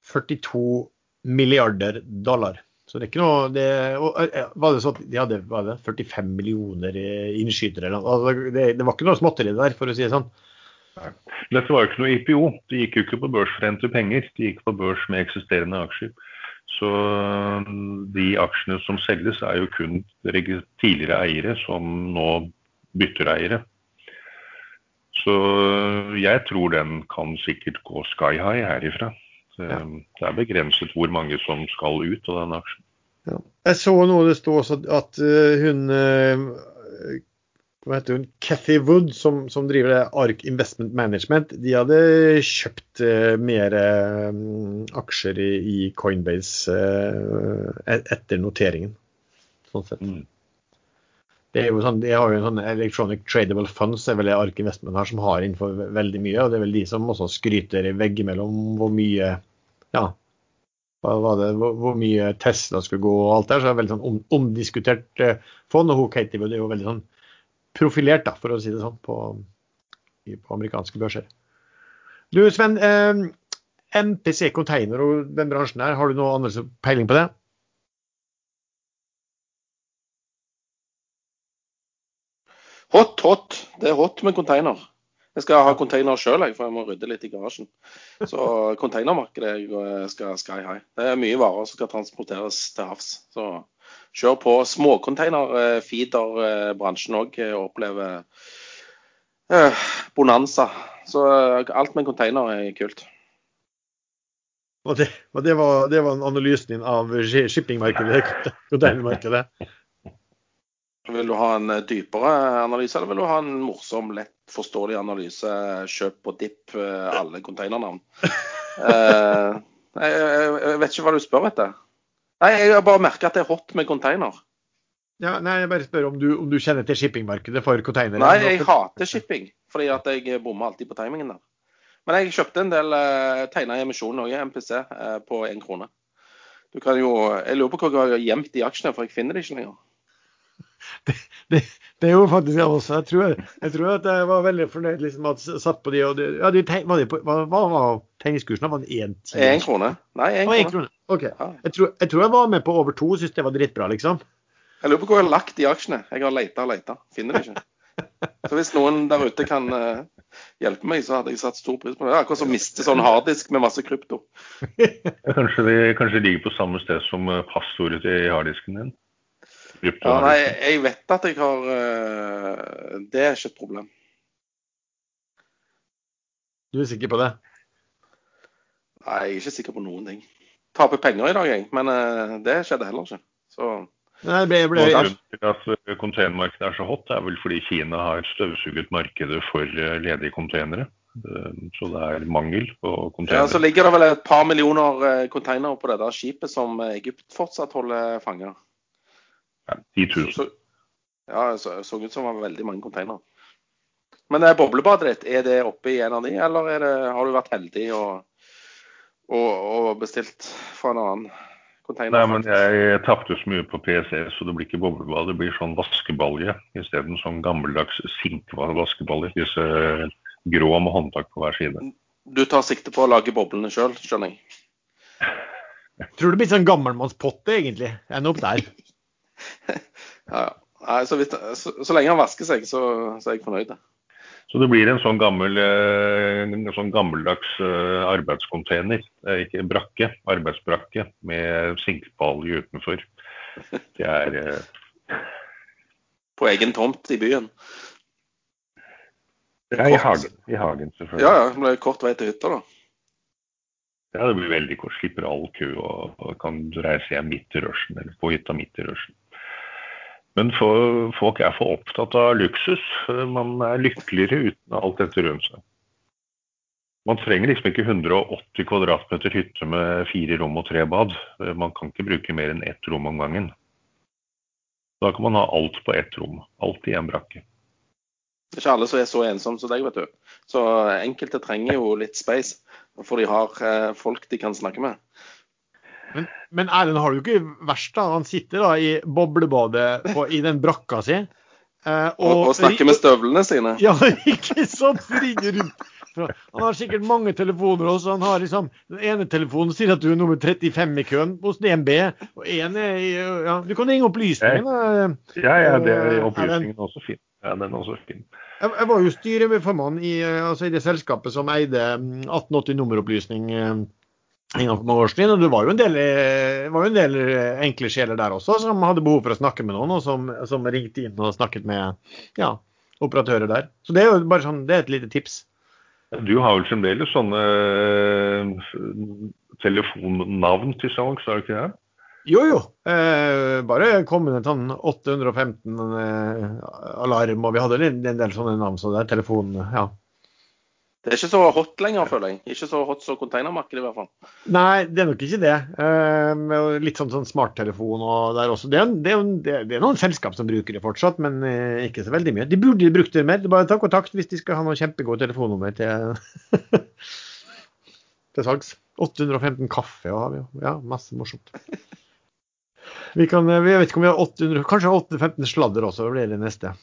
A: 42 milliarder dollar. Så det er ikke noe det, Var det sånn at de hadde det, 45 millioner innskytere? Altså, det, det, var ikke noe småtteri der, for å si det sånn.
C: Dette var jo ikke noe IPO. De gikk jo ikke på børs for å hente penger. De gikk på børs med eksisterende aksjer. Så de aksjene som selges, er jo kun tidligere eiere som nå bytter eiere. Så jeg tror den kan sikkert gå sky high herifra. Ja. Det er begrenset hvor mange som skal ut av den aksjen.
A: Ja. Jeg så nå det står også at uh, hun uh, hva heter hun, Cathy Wood, som, som driver Ark Investment Management, de hadde kjøpt uh, mer aksjer i, i Coinbase etter noteringen. Sånn sett. Mm. Det er jo sånn, De har jo en sånn Electronic Tradable Funds er vel det Ark Investment her som har innenfor veldig mye. og Det er vel de som også skryter veggimellom hvor mye ja, det, hvor, hvor, mye Tesla skulle gå og alt der. Så det er veldig sånn om, omdiskutert eh, fond. Og hun Katie Wood er jo veldig sånn profilert, da, for å si det sånn, på, på amerikanske børser. Du Sven, eh, MPC Container og den bransjen her, har du noe annet peiling på det?
B: Hot, hot. Det er hot med container. Jeg skal ha container sjøl, for jeg må rydde litt i garasjen. Så <laughs> containermarkedet skal sky high. Det er mye varer som skal transporteres til havs. Så kjør på. Småcontainer, eh, feeder-bransjen òg eh, opplever eh, bonanza. Så eh, alt med container er kult.
A: Og det, og det, var, det var analysen din av shippingmarkedet, <laughs> containermarkedet?
B: Vil du ha en dypere analyse, eller vil du ha en morsom, lett forståelig analyse, kjøp på dipp, eh, alle containernavn. <laughs> uh, jeg, vet ikke hva du spør etter. Nei, Jeg har bare merka at det er hot med container.
A: Ja, nei, Jeg bare spør om du, om du kjenner til shippingmarkedet for containere?
B: Nei, jeg hater shipping, fordi at jeg bommer alltid på timingen der. Men jeg kjøpte en del uh, tegna i emisjonen òg, MPC, uh, på én krone. Du kan jo, Jeg lurer på hva jeg har gjemt i aksjene, for jeg finner det ikke lenger.
A: Det, det, det, er jo faktisk jeg også. Jeg tror, jeg tror at jeg var veldig fornøyd liksom, at jeg satt på de og de, ja, de var de på, hva, var, var tegningskursen? Var det én
B: time? Én krone. Nei, én krone.
A: krone. Ok. Ja. Jeg, tror, jeg, tror, jeg var med på over to og syntes det var dritbra, liksom.
B: Jeg lurer på hvor jeg har lagt de aksjene. Jeg har leita og leita. Finner det ikke. Så hvis noen der ute kan uh, hjelpe meg, så hadde jeg satt stor pris på det. Akkurat som å miste sånn harddisk med masse krypto.
C: kanskje de kanskje ligger på samme sted som eh, passordet til harddisken din?
B: Ja, nei, jeg vet at jeg har uh, Det er ikke et problem.
A: Du er sikker på det?
B: Nei, jeg er ikke sikker på noen ting. Taper penger i dag, jeg. Men uh, det skjedde heller ikke. Så
A: Nei, ble, ble...
C: Grunnen til at eh, containermarkedet er så hot, er vel fordi Kina har støvsuget markedet for ledige containere. Så det er mangel på containere.
B: Ja, så ligger det vel et par millioner containere på det der skipet som Egypt fortsatt holder fanger.
C: 10 000. Så,
B: ja, det så, så ut som det var veldig mange containere. Men er boblebadet ditt, er det oppe i en av de, eller det, har du vært heldig og, og, og bestilt fra en annen container.
C: Nei, men jeg, tapte så mye på PCS, så det blir ikke boblebad. Det blir sånn vaskebalje isteden. Sånn gammeldags sinkvaskebalje. Disse grå med håndtak på hver side.
B: Du tar sikte på å lage boblene sjøl, skjønner jeg.
A: Tror det blir sånn gammelmannspotte, egentlig. Ender opp der. <laughs> <laughs>
B: Ja, ja. Nei, så, vidt, så, så lenge han vasker seg, så, så er jeg fornøyd.
C: Så det blir en sånn, gammel, eh, en sånn gammeldags eh, arbeidscontainer. Er ikke brakke, arbeidsbrakke med sinkbalje utenfor. Det er eh, <laughs>
B: På egen tomt i byen.
C: er i hagen, i hagen selvfølgelig.
B: Ja, ja. Det blir kort vei til hytta, da.
C: Ja, det blir veldig kort. Slipper all kø og, og kan reise hjem midt i rushen, eller på hytta midt i rushen. Men for, folk er for opptatt av luksus. Man er lykkeligere uten alt dette rundt seg. Man trenger liksom ikke 180 kvadratmeter hytte med fire rom og tre bad. Man kan ikke bruke mer enn ett rom om gangen. Da kan man ha alt på ett rom. Alt i en brakke.
B: Det er ikke alle som er så ensomme som deg, vet du. Så enkelte trenger jo litt space, for de har eh, folk de kan snakke med.
A: Men, men Erlend har det jo ikke verst, da. Han sitter da i boblebadet på, i den brakka si. eh,
B: Og, og snakke med støvlene sine.
A: Ja, ikke sant? Ringer rundt. Han har sikkert mange telefoner også. Han har liksom, Den ene telefonen sier at du er nummer 35 i køen hos DNB. Og en er i ja, Du kan ringe opplysningen. da.
C: Ja, ja, det er
A: opplysningen
C: opplysningen også fin. Ja, den er også fin.
A: Jeg, jeg var jo styreformann i, eh, altså i det selskapet som eide mm, 1880 nummeropplysning eh, en gang for mange år siden. Og det var jo en del, eh, var jo en del eh, enkle sjeler der også som hadde behov for å snakke med noen, og som, som ringte inn og snakket med ja, operatører der. Så det er jo bare sånn, det er et lite tips.
C: Du har vel fremdeles sånne eh, telefonnavn til salgs, har du ikke det?
A: Jo, jo. Eh, bare kom med en sånn 815 eh, alarm, og vi hadde en, en del sånne navn. Så det er telefon, ja.
B: Det er ikke så hot lenger, føler jeg. Ikke så hot som containermarkedet, i hvert fall.
A: Nei, det er nok ikke det. Eh, litt sånn, sånn smarttelefon og der også. Det er, det, er, det, er, noen selskap som bruker det fortsatt, men eh, ikke så veldig mye. De burde brukt det mer. Er bare ta kontakt hvis de skal ha noen kjempegodt telefonnummer til, <laughs> til salgs. 815 kaffe har vi jo. Ja, masse morsomt. Vi kan, jeg vi vet ikke om vi har 800, kanskje 815 sladder også, det blir det neste.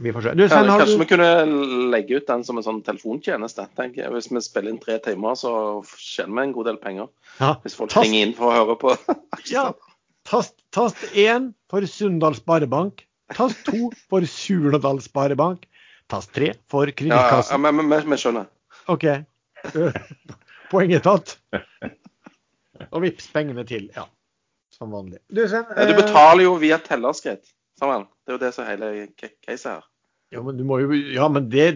A: Vi får se. Du, Sven, har
B: kanskje
A: du...
B: vi kunne legge ut den som en sånn telefontjeneste. tenker jeg. Hvis vi spiller inn tre timer, så tjener vi en god del penger.
A: Ja.
B: Hvis folk
A: Tast-
B: ringer inn for å høre på <laughs>
A: Ja. Tast, én 1 for Sunndal Sparebank. Tast 2 for Surnadal Sparebank. Tast 3 for
B: Kringkassen. ja, men men- men vi skjønner.
A: OK. <laughs> Poenget tatt. Og vips pengene til. Ja, som vanlig. Du, Sven.
B: Du
A: eh,
B: betaler jo via tellerskritt. Sammen. Det er jo det som er hele ca- caset her.
A: Ja, men, jo, ja, men det,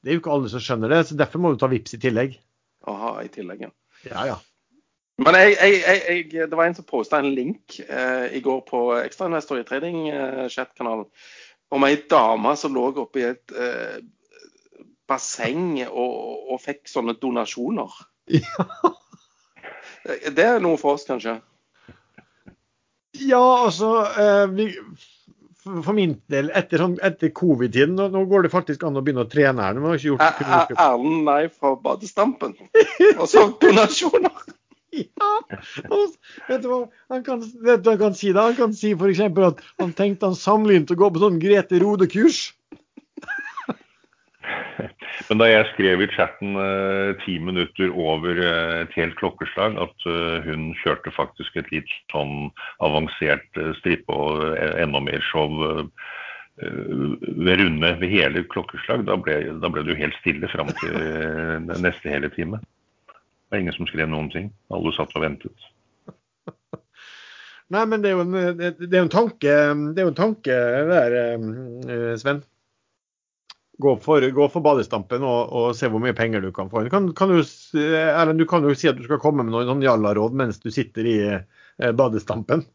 A: det er jo ikke alle som skjønner det, så derfor må du ta vips i tillegg.
B: Aha, i tillegg, ja.
A: Ja, ja.
B: Men jeg, jeg, jeg, det var en som posta en link eh, i går på Ekstrainvestor i trading-chat-kanalen om ei dame som lå oppe i et eh, basseng og, og fikk sånne donasjoner. Ja. Det er noe for oss, kanskje.
A: Ja, altså eh, vi, for, min del, etter, sånn, etter covid-tiden, nå, nå går det faktisk an å begynne å trene her. Man har ikke gjort,
B: Er er Erlend nei fra badestampen? Og så donasjoner. <laughs>
A: Ja, og vet du hva han kan, vet du han kan si da? Han kan si f.eks. at han tenkte han sammenlignet å gå på sånn Grete Rode-kurs. <laughs>
C: Men da jeg skrev i chatten eh, ti minutter over eh, et helt klokkeslag at eh, hun kjørte faktisk et litt sånn avansert eh, stripe og enda mer show ved runde ved hele klokkeslag, da ble, da ble det jo helt stille fram til neste hele time. Det var ingen som skrev noen ting. Alle satt og ventet. <laughs>
A: Nei, men det er jo en, det er en tanke, det er jo en tanke der, Sven. Gå for, gå for badestampen og, og se hvor mye penger du kan få. Kan, kan, du, Erlend, du kan jo si at du skal komme med noen sånn jallaråd mens du sitter i eh, badestampen.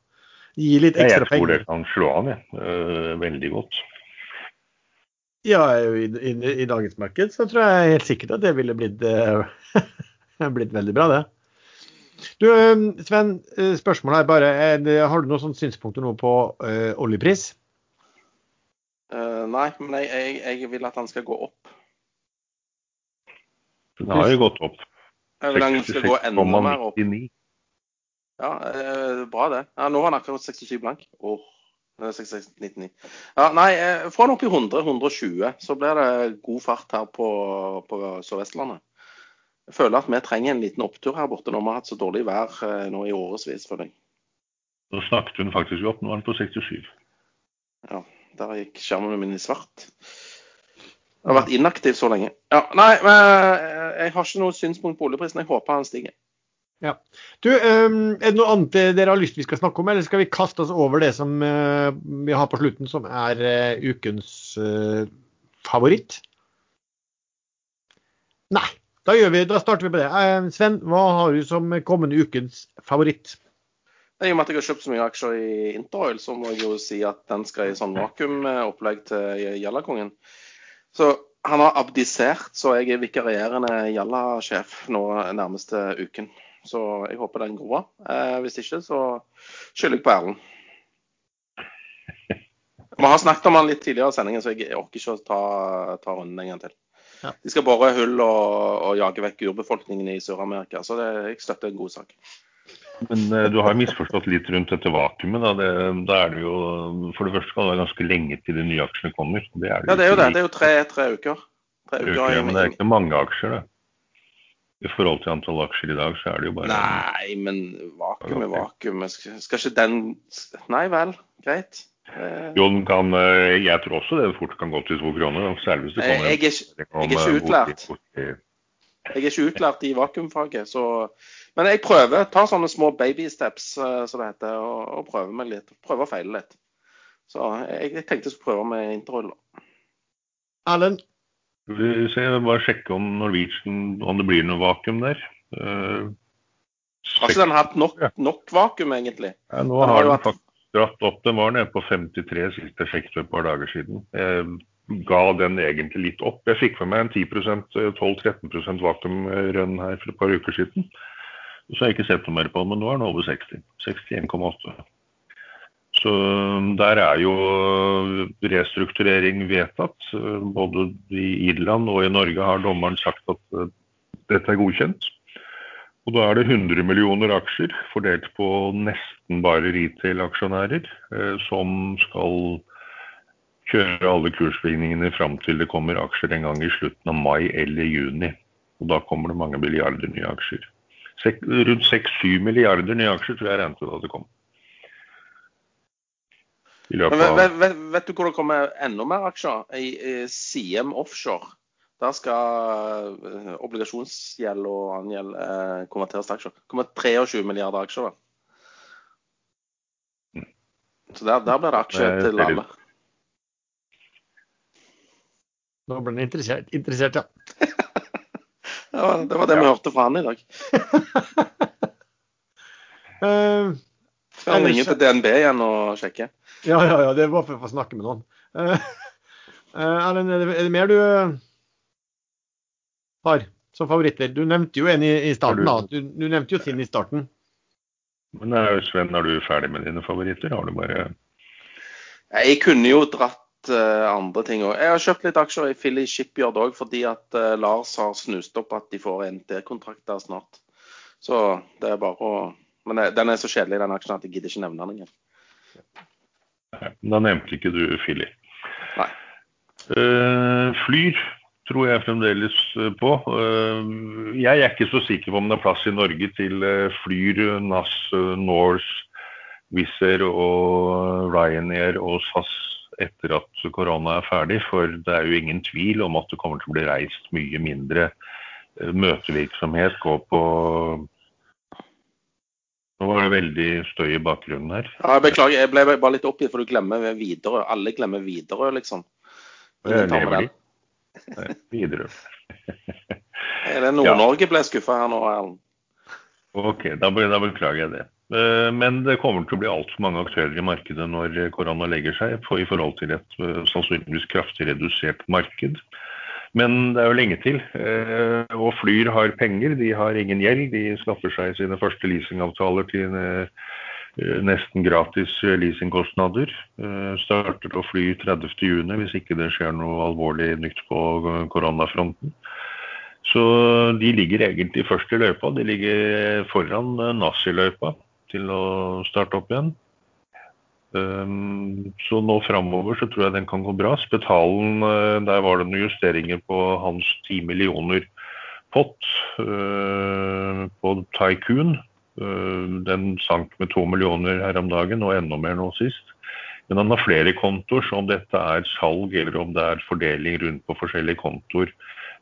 A: Gi litt
C: ekstra penger. jeg
A: tror
C: tror det kan slå an, jeg. Eh, veldig godt.
A: Ja, i, i, i dagens marked så tror jeg helt sikkert at det ville blitt, eh, <laughs> blitt veldig bra, det. Du, Sven, spørsmålet er bare Har du noen sånne synspunkter nå på eh, oljepris?
B: Eh, nei, men jeg, jeg, jeg vil at han skal gå opp.
C: Den har jo gått opp.
B: Jeg vil han skal gå enda mer opp.
C: 66,99.
B: Ja, uh, bra det. Ja, nå var han akkurat 67 blank. Det er 66,99. Ja, nei, uh, få han opp i 100-120, så blir det god fart her på, på Sør-Vestlandet. Jeg føler at vi trenger en liten opptur her borte når vi har hatt så dårlig vær nå i årevis, føler jeg.
C: Snakket hun faktisk opp, nå er han på 67.
B: Ja, der gikk skjermen min i svart. Jeg har vært inaktiv så lenge. Ja, nei, men eh, jeg har ikke noe synspunkt på oljeprisen. Jeg håper han stiger.
A: Ja. Du, ehm, er det noe annet dere har lyst vi skal snakke om, eller skal vi kaste oss over det som eh, vi har på slutten, som er eh, ukens favoritt? Nei, da, vi, da starter vi på det. Sven, hva har du som kommende ukens favoritt?
B: I og med at jeg har kjøpt så mye aksjer i Interoil, så må jeg jo si at den skal i sånn vakuumopplegg til Gjellakongen. Så han har abdisert, så jeg er vikarierende Jalla-sjef nå nærmeste uken. Så jeg håper den går bra. Eh, hvis ikke, så skylder jeg på Erlend. Vi har snakket om han litt tidligere i sendingen, så jeg orker ikke å ta, ta runden en gang til.
A: Ja.
B: De skal bore hull og, og jage vekk urbefolkningen i Sør-Amerika, så det, jeg støtter en god sak.
C: Men eh, du har misforstått litt rundt dette vakuumet. Da. Det, da er det jo, For det første skal det være ganske lenge til de nye aksjene kommer. Det er det,
B: Ja, det er jo det. Det er jo tre, tre uker. Tre uker
C: uker,
B: ja,
C: men det er ikke mange aksjer, det. I forhold til antall aksjer i dag, så er det jo bare
B: Nei, men vakuum er vakuum. Skal, skal ikke den Nei vel, greit. Eh,
C: Jo, den kan, eh, jeg tror også det fort kan gå til to kroner. Særlig hvis det kommer
B: jeg, er, jeg er ikke utlært. jeg er ikke utlært i vakuumfaget, så Men jeg prøver. Tar sånne små baby steps, eh, som det heter, og, og prøver meg litt. Prøver og feiler litt. Så jeg, jeg tenkte jeg skulle prøve med Interroll.
A: Erlend?
C: Vi ser, bare sjekke om Norwegian, om det blir noe vakuum der. Uh,
B: Har ikke den hatt nok, nok vakuum, egentlig?
C: Ja, nå
B: Den har
C: den
B: vært-
C: faktisk dratt opp. Den var nede på 53 siste effekt for et par dager siden. Jeg ga den egentlig litt opp. Jeg fikk med meg en 10% 12-13% vakuumrønn her for et par uker siden. Så har jeg ikke sett noe mer på den, men nå er den over 60. 61,8. Så der er jo restrukturering vedtatt. Både i Irland og i Norge har dommeren sagt at eh, dette er godkjent. Og da er det 100 millioner aksjer fordelt på nesten bare retail-aksjonærer, som skal kjøre alle kurssvingningene fram til det kommer aksjer en gang i slutten av mai eller juni. Og da kommer det mange milliarder nye aksjer. Rundt 6-7 milliarder nye aksjer tror jeg regnet da det kom. I løpet
B: vet,
C: av
B: vet, vet, vet du hvor det kommer enda mer aksjer? I, i CM Offshore. Der skal eh, obligasjonsgjeld og annen gjeld eh, konverteres til aksjer. Det kommer 23 milliarder aksjer. da. Så der, der blir det aksjer
C: Det
B: til alle.
A: Nå ble han interessert, interessert, ja.
B: Ja, det var det vi hørte fra han i dag.
A: uh,
B: Før han ringer til DNB igjen og sjekker.
A: ja, ja, ja, det var for å få snakke med noen. <laughs> Erlend, er, det- er det mer du eh, har som favoritter? Du nevnte jo en i, i starten. da. Du, du nevnte jo sin i starten.
C: Men Sven, er du ferdig med dine favoritter? Har du bare
B: Jeg kunne jo dratt eh, andre ting òg. Jeg har kjøpt litt aksjer i Philly Shipyard òg, fordi at eh, Lars har snust opp at de får NT-kontrakt der snart. Så det er bare å Men eh, den er så kjedelig, den aksjen, at jeg gidder ikke nevne den engang.
C: Da nevnte ikke du Philly.
B: Nei.
C: Uh, flyr tror jeg fremdeles på. Uh, jeg er ikke så sikker på om det er plass i Norge til Flyr, NAS, Norse, Wizz Air og Ryanair og SAS etter at korona er ferdig. For det er jo ingen tvil om at det kommer til å bli reist mye mindre eh, møtevirksomhet. Gå på Nå var det veldig støy i bakgrunnen her.
B: Ja, jeg beklager, jeg ble bare litt oppgitt, for du glemmer Widerøe. Alle glemmer Widerøe, liksom.
C: Lever. Videre.
B: Er det Nord-Norge ble skuffa her nå, Erlend?
C: Ok, da, da beklager jeg det. Eh, Men det kommer til å bli altfor mange aktører i markedet når korona legger seg, i forhold til et eh, sannsynligvis kraftig redusert marked. Men det er jo lenge til. eh, Og Flyr har penger, de har ingen gjeld. De skaffer seg sine første leasingavtaler til eh, nesten gratis leasingkostnader. Eh, Starter å fly 30.6 hvis ikke det skjer noe alvorlig nytt på koronafronten. Så de ligger egentlig først i løypa. De ligger foran Nazi-løypa til å starte opp igjen. Um, så nå framover så tror jeg den kan gå bra. Spetalen, uh, der var det noen justeringer på hans 10 millioner pott uh, på Tycoon. Uh, den sank med 2 millioner her om dagen, og enda mer nå sist. Men han har flere kontoer, så om dette er salg eller om det er fordeling rundt på forskjellige kontoer,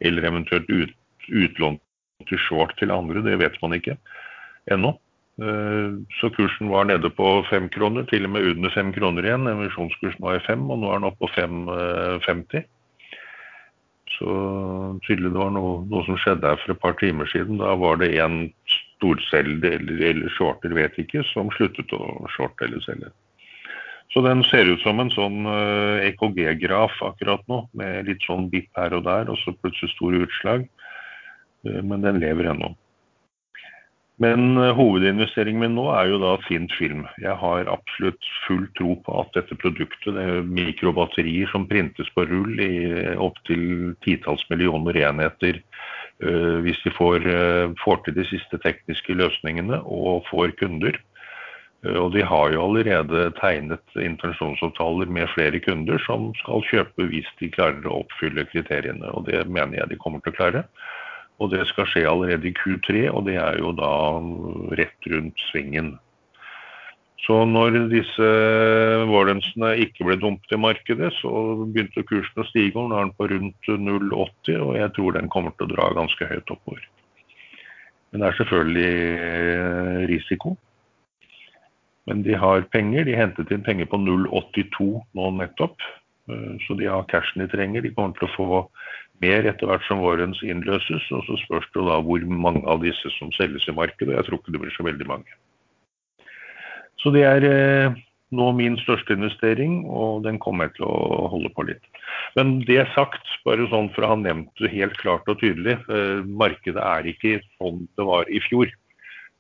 C: eller eventuelt ut, utlån til short til andre, det vet man ikke ennå. Eh, så kursen var nede på fem kroner, til og med under fem kroner igjen. Emisjonskursen var i fem, og nå er den oppe på 5,50. Eh, så tydelig det var noe, noe, som skjedde her for et par timer siden. Da var det en storselger eller, eller shorter, vet ikke, som sluttet å shorte eller selge. Så den ser ut som en sånn EKG-graf eh, e akkurat nå, med litt sånn bipp her og der, og så plutselig store utslag. Men den lever ennå. Men uh, hovedinvesteringen min nå er jo da fint Film. Jeg har absolutt full tro på at dette produktet, det er mikrobatterier som printes på rull i opptil titalls millioner enheter, uh, hvis de får, uh, får, til de siste tekniske løsningene og får kunder. Og de har jo allerede tegnet intensjonsavtaler med flere kunder som skal kjøpe hvis de klarer å oppfylle kriteriene. Og det mener jeg de kommer til å klare. Og det skal skje allerede i Q3, og det er jo da rett rundt svingen. Så når disse warrensene ikke ble dumpet i markedet, så begynte kursen å stige. og Nå er den på rundt 0,80, og jeg tror den kommer til å dra ganske høyt oppover. Men det er selvfølgelig eh, risiko. Men de har penger. De hentet inn penger på 0,82 nå nettopp. Eh, så de har cashen de trenger. De kommer til å få mer etter hvert som vårens innløses. Og så spørs det da hvor mange av disse som selges i markedet. Jeg tror ikke det blir så veldig mange. Så det er eh, nå min største investering, og den kommer jeg til å holde på litt. Men det sagt, bare sånn for å ha nevnt det helt klart og tydelig, eh, markedet er ikke sånn det var i fjor.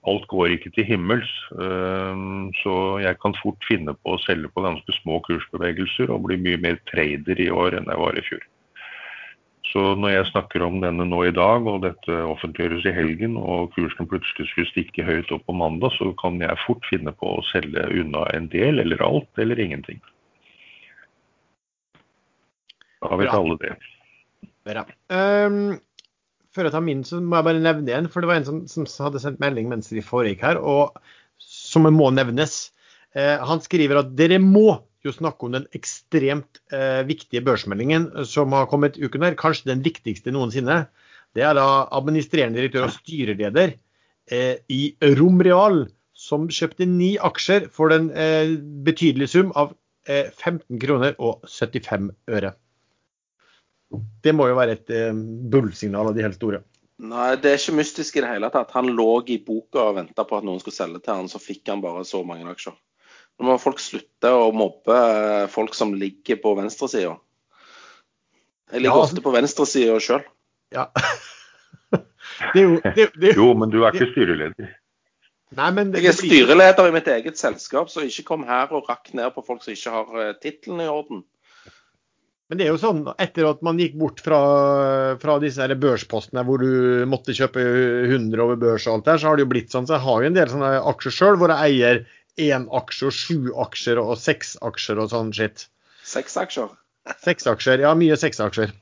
C: Alt går ikke til himmels, eh, så jeg kan fort finne på å selge på ganske små kursbevegelser og bli mye mer trader i år enn jeg var i fjor. Så når jeg snakker om denne nå i dag, og dette offentliggjøres i helgen, og kursen plutselig skulle stikke høyt opp på mandag, så kan jeg fort finne på å selge unna en del, eller alt, eller ingenting. Da vet Bra. alle det.
A: Bra. Um, før jeg tar min, så må jeg bare nevne en. For det var en som, som hadde sendt melding mens de foregikk her, og som må nevnes. Uh, han skriver at dere må jo snakke om den ekstremt eh, viktige børsmeldingen som har kommet uken her. Kanskje den viktigste noensinne. Det er da administrerende direktør og styreleder eh, i Romreal, som kjøpte ni aksjer for den eh, betydelige sum av 15 eh, kroner og 75 øre. Det må jo være et eh, bullsignal av de helt store.
B: Nei, det er ikke mystisk i det hele tatt. Han lå i boka og venta på at noen skulle selge til han, så fikk han bare så mange aksjer. Nå må folk slutte å mobbe eh, folk som ligger på venstresida. Jeg ligger ja, altså, ofte på venstresida sjøl.
A: Ja. <laughs>
C: det er jo, det, det, jo, men du er ikke styreleder.
B: Nei, det, jeg er styreleder i mitt eget selskap, så ikke kom her og rakk ned på folk som ikke har uh, tittelen i orden.
A: Men det er jo sånn, etter at man gikk bort fra, fra disse børspostene hvor du måtte kjøpe 100 over børs og alt der, så har det jo blitt sånn. Så jeg har jo en del sånne aksjer sjøl hvor jeg eier én aksje og sju aksjer og seks aksjer og sånn shit.
B: Seks aksjer?
A: Seks aksjer, ja. Mye seks aksjer.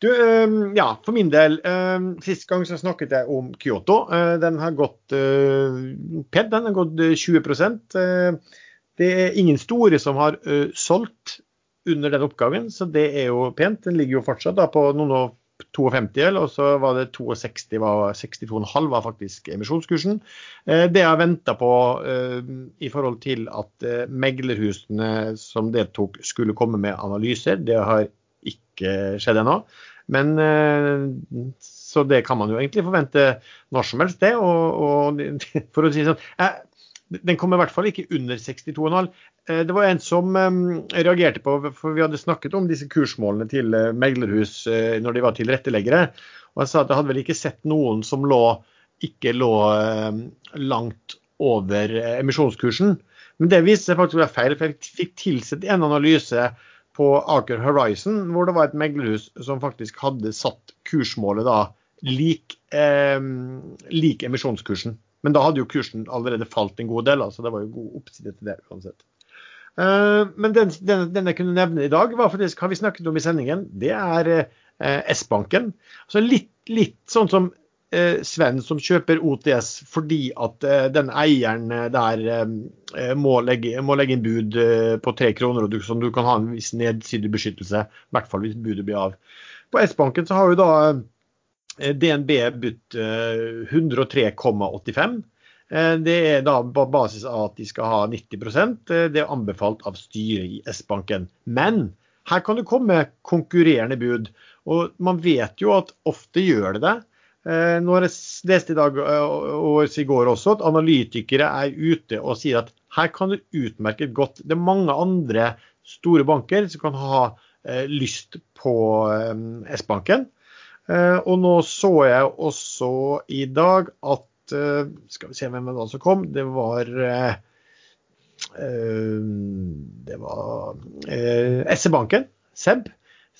A: Du, ehm, ja, for min del. Ehm, sist gang så snakket jeg om Kyoto. Eh, den har gått PED. Den har gått 20 uh, Det er ingen store som har solgt under den oppgaven, så det er jo pent. Den ligger jo fortsatt da på noen og 52, og så var det 62, var 62,5 var faktisk emisjonskursen. Eh, det jeg venta på eh, i forhold til at eh, meglerhusene som deltok skulle komme med analyser, det har ikke skjedd ennå. Men så det kan man jo egentlig forvente når som helst, det. Og, og <laughs> for å si sånn, den kom i hvert fall ikke under 62,5. Eh, det var en som reagerte på, for vi hadde snakket om disse kursmålene til eh, meglerhus eh, når de var tilretteleggere. Og jeg sa at jeg hadde vel ikke sett noen som lå, ikke lå langt over emisjonskursen. Men det viste seg faktisk å være feil. for Jeg fikk tilsett en analyse på Aker Horizon, hvor det var et meglerhus som faktisk hadde satt kursmålet da lik, eh, lik emisjonskursen. Men da hadde jo kursen allerede falt en god del, så det var jo god oppside til det uansett. Eh, men den, den, den, jeg kunne nevne i dag, var faktisk, har vi snakket om i sendingen, det er eh, S-banken. Altså litt, litt sånn som eh, Sven som kjøper OTS fordi at den eieren der må legge, må, legge, inn bud på tre kroner, og du, som du kan ha en viss nedsidebeskyttelse. I hvert fall hvis budet blir av. På S-banken så har jo da DNB budt 103,85. Det er da på basis av at de skal ha 90% Det er anbefalt av styret i S-banken. Men her kan det komme konkurrerende bud. Og man vet jo at ofte gjør det det. Eh, nå har jeg lest i dag eh, og i går også at analytikere er ute og sier at her kan det utmerket godt Det er mange andre store banker som kan ha eh, lyst på S-banken. Og nå så jeg også i dag at Skal vi se hvem det var som kom. Det var Det var SE-banken, SEB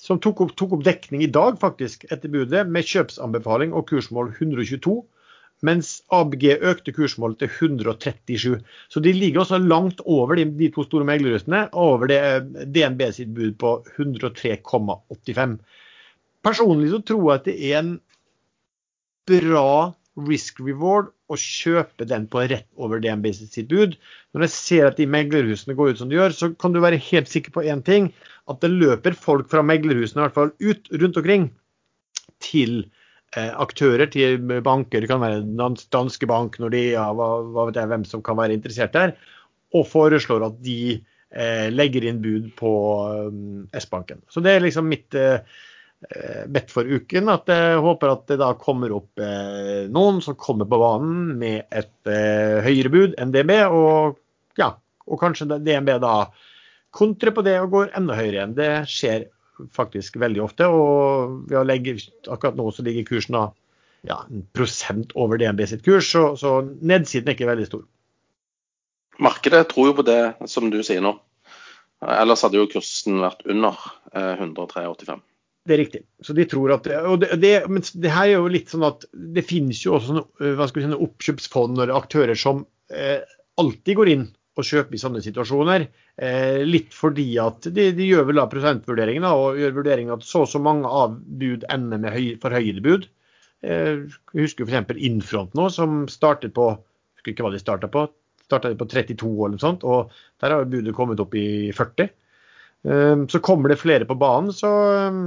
A: som tok opp, tok opp, dekning i dag, faktisk, etter budet, med kjøpsanbefaling og kursmål 122. Mens ABG økte kursmålet til 137. Så de ligger også langt over de, de to store meglerhusene, over det DNB sitt bud på 103,85. Personlig så tror jeg at det er en bra risk reward å kjøpe den på rett over DNB sitt bud. Når jeg ser at de meglerhusene går ut som de gjør, så kan du være helt sikker på én ting at det løper folk fra meglerhusene i hvert fall ut rundt omkring til eh, aktører, til banker, det kan være Danske Bank, Nordea, hva, hva vet jeg hvem som kan være interessert der, og foreslår at de eh, legger inn bud på eh, S-banken. Så det er liksom mitt eh, bedt for uken. At jeg håper at det da kommer opp eh, noen som kommer på banen med et eh, høyere bud enn DNB, og, ja, og kanskje DNB da kontrer på det og går enda høyere igjen. Det skjer faktisk veldig ofte. Og ved å legge, akkurat nå så ligger kursen da ja, en prosent over DNB sitt kurs, så, så nedsiden er ikke veldig stor.
B: Markedet tror jo på det som du sier nå. Ellers hadde jo kursen vært under 103,85. Eh,
A: det er riktig. Så de tror at og det, det, Men det her er jo litt sånn at det finnes jo også skal vi si, oppkjøpsfond eller aktører som eh, alltid går inn og kjøper i sånne situasjoner. Eh, litt fordi at de, de gjør vel da prosentvurderingen og gjør vurderingen at så og så mange av bud ender med høy, forhøyede bud. Eh, jeg husker f.eks. Infront nå, som startet på husker ikke hva de på. Starta på 32 eller noe sånt, og der har budet kommet opp i 40. Eh, så kommer det flere på banen, så eh,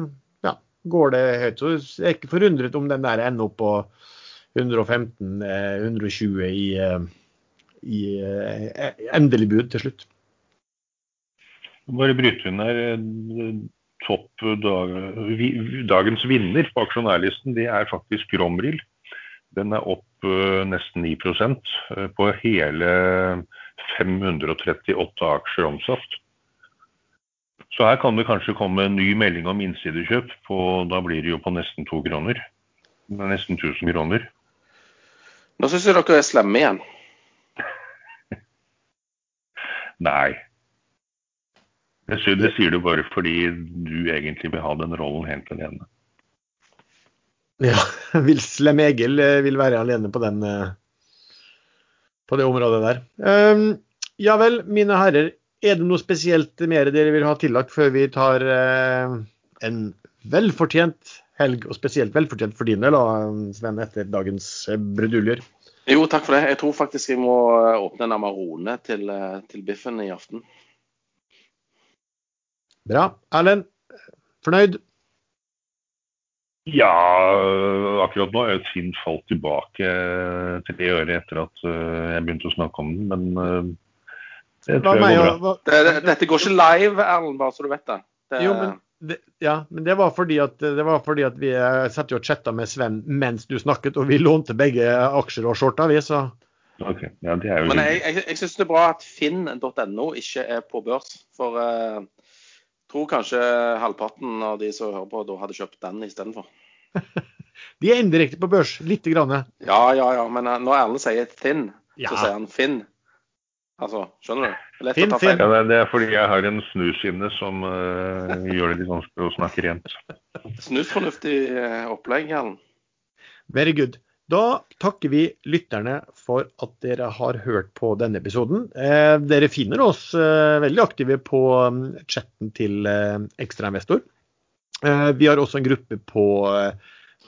A: går det høyt. Så jeg er ikke forundret om den der ender opp på 115-120 eh, i i eh, endelig bud til slutt.
C: Bare bryte inn her. Eh, topp dag, dagens vinner på aksjonærlisten det er faktisk Romril. Den er opp nesten 9 uh, på hele 538 aksjer omsatt. Så her kan det kanskje komme en ny melding om innsidekjøp. På, da blir det jo på nesten to kroner. Nesten 1000 kroner.
B: Nå syns jeg dere er slemme igjen. <laughs>
C: Nei. Det, det sier du bare fordi du egentlig vil ha den rollen helt alene.
A: Ja, <laughs> vil Slem Egil eh, vil være alene på den eh, på det området der. Um, ja vel, mine herrer. Er det noe spesielt mer dere vil ha tillagt før vi tar eh, en velfortjent helg, og spesielt velfortjent for din del, Sven, etter dagens bruduljer?
B: Jo, takk for det. Jeg tror faktisk jeg må eh, åpne en Amarone til, eh, til biffen i aften.
A: Bra. Erlend, fornøyd?
C: Ja, akkurat nå er Finn falt tilbake tre øre etter at eh, jeg begynte å snakke om den, men det tror jeg går bra.
B: Dette går ikke live, Erlend, bare så du vet det. det
A: jo, men det, ja, men det var fordi at, var fordi at vi satt satt og chatta med Sven mens du snakket, og vi lånte begge aksjer og skjorta vi, så
C: okay. ja, det er jo
B: Men jeg, jeg, jeg syns det er bra at finn.no ikke er på børs. For jeg uh, tror kanskje halvparten av de som hører på, da hadde kjøpt den istedenfor. <laughs>
A: de er indirekte på børs, lite grann.
B: Ja, ja, ja. Men uh, når Erlend sier Finn, ja. så sier han Finn. Altså, skjønner du? Det er lett
A: fin,
B: å ta feil.
C: Ja, det er- fordi jeg har en snusinne som uh, gjør det litt vanskelig å snakke rent.
B: Snusfornuftig eh, opplegg, Erlend.
A: Very good. Da takker vi lytterne for at dere har hørt på denne episoden. Eh, dere finner oss eh, veldig aktive på um, chatten til eh, Ekstrainvestor. Eh, vi har også en gruppe på eh,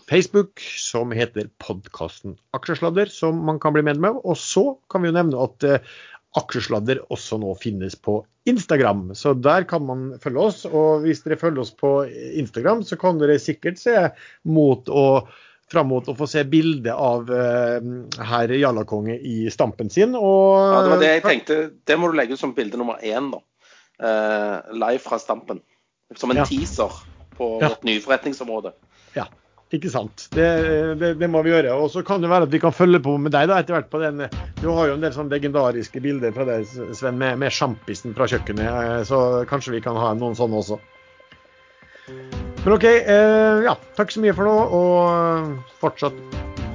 A: Facebook som heter podkasten Aksjesladder, som man kan bli medlem av. Og så kan vi jo nevne at eh, Aksjesladder også nå finnes på Instagram, så der kan man følge oss. Og hvis dere følger oss på Instagram, så kan dere sikkert se mot å fram mot å få se bilde av uh, herr Jarlakonge i stampen sin. Og,
B: Ja, det var det jeg tenkte. Det må du legge ut som bilde nummer én, da. Uh, live fra Stampen. Som en
A: Ja.
B: teaser på
A: Ja.
B: vårt nye forretningsområde.
A: Ikke sant. Det, det, det må vi gjøre. Og så kan det være at vi kan følge på med deg da, etter hvert på den Du har jo en del sånn legendariske bilder fra deg, Sven, med, med sjampisen fra kjøkkenet. eh, Så kanskje vi kan ha noen sånne også. Men OK. Eh, ja, takk så mye for nå, og fortsatt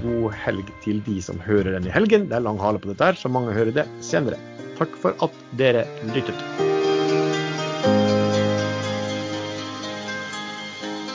A: god helg til de som hører den i helgen. Det er lang hale på dette her, så mange hører det senere. Takk for at dere lyttet.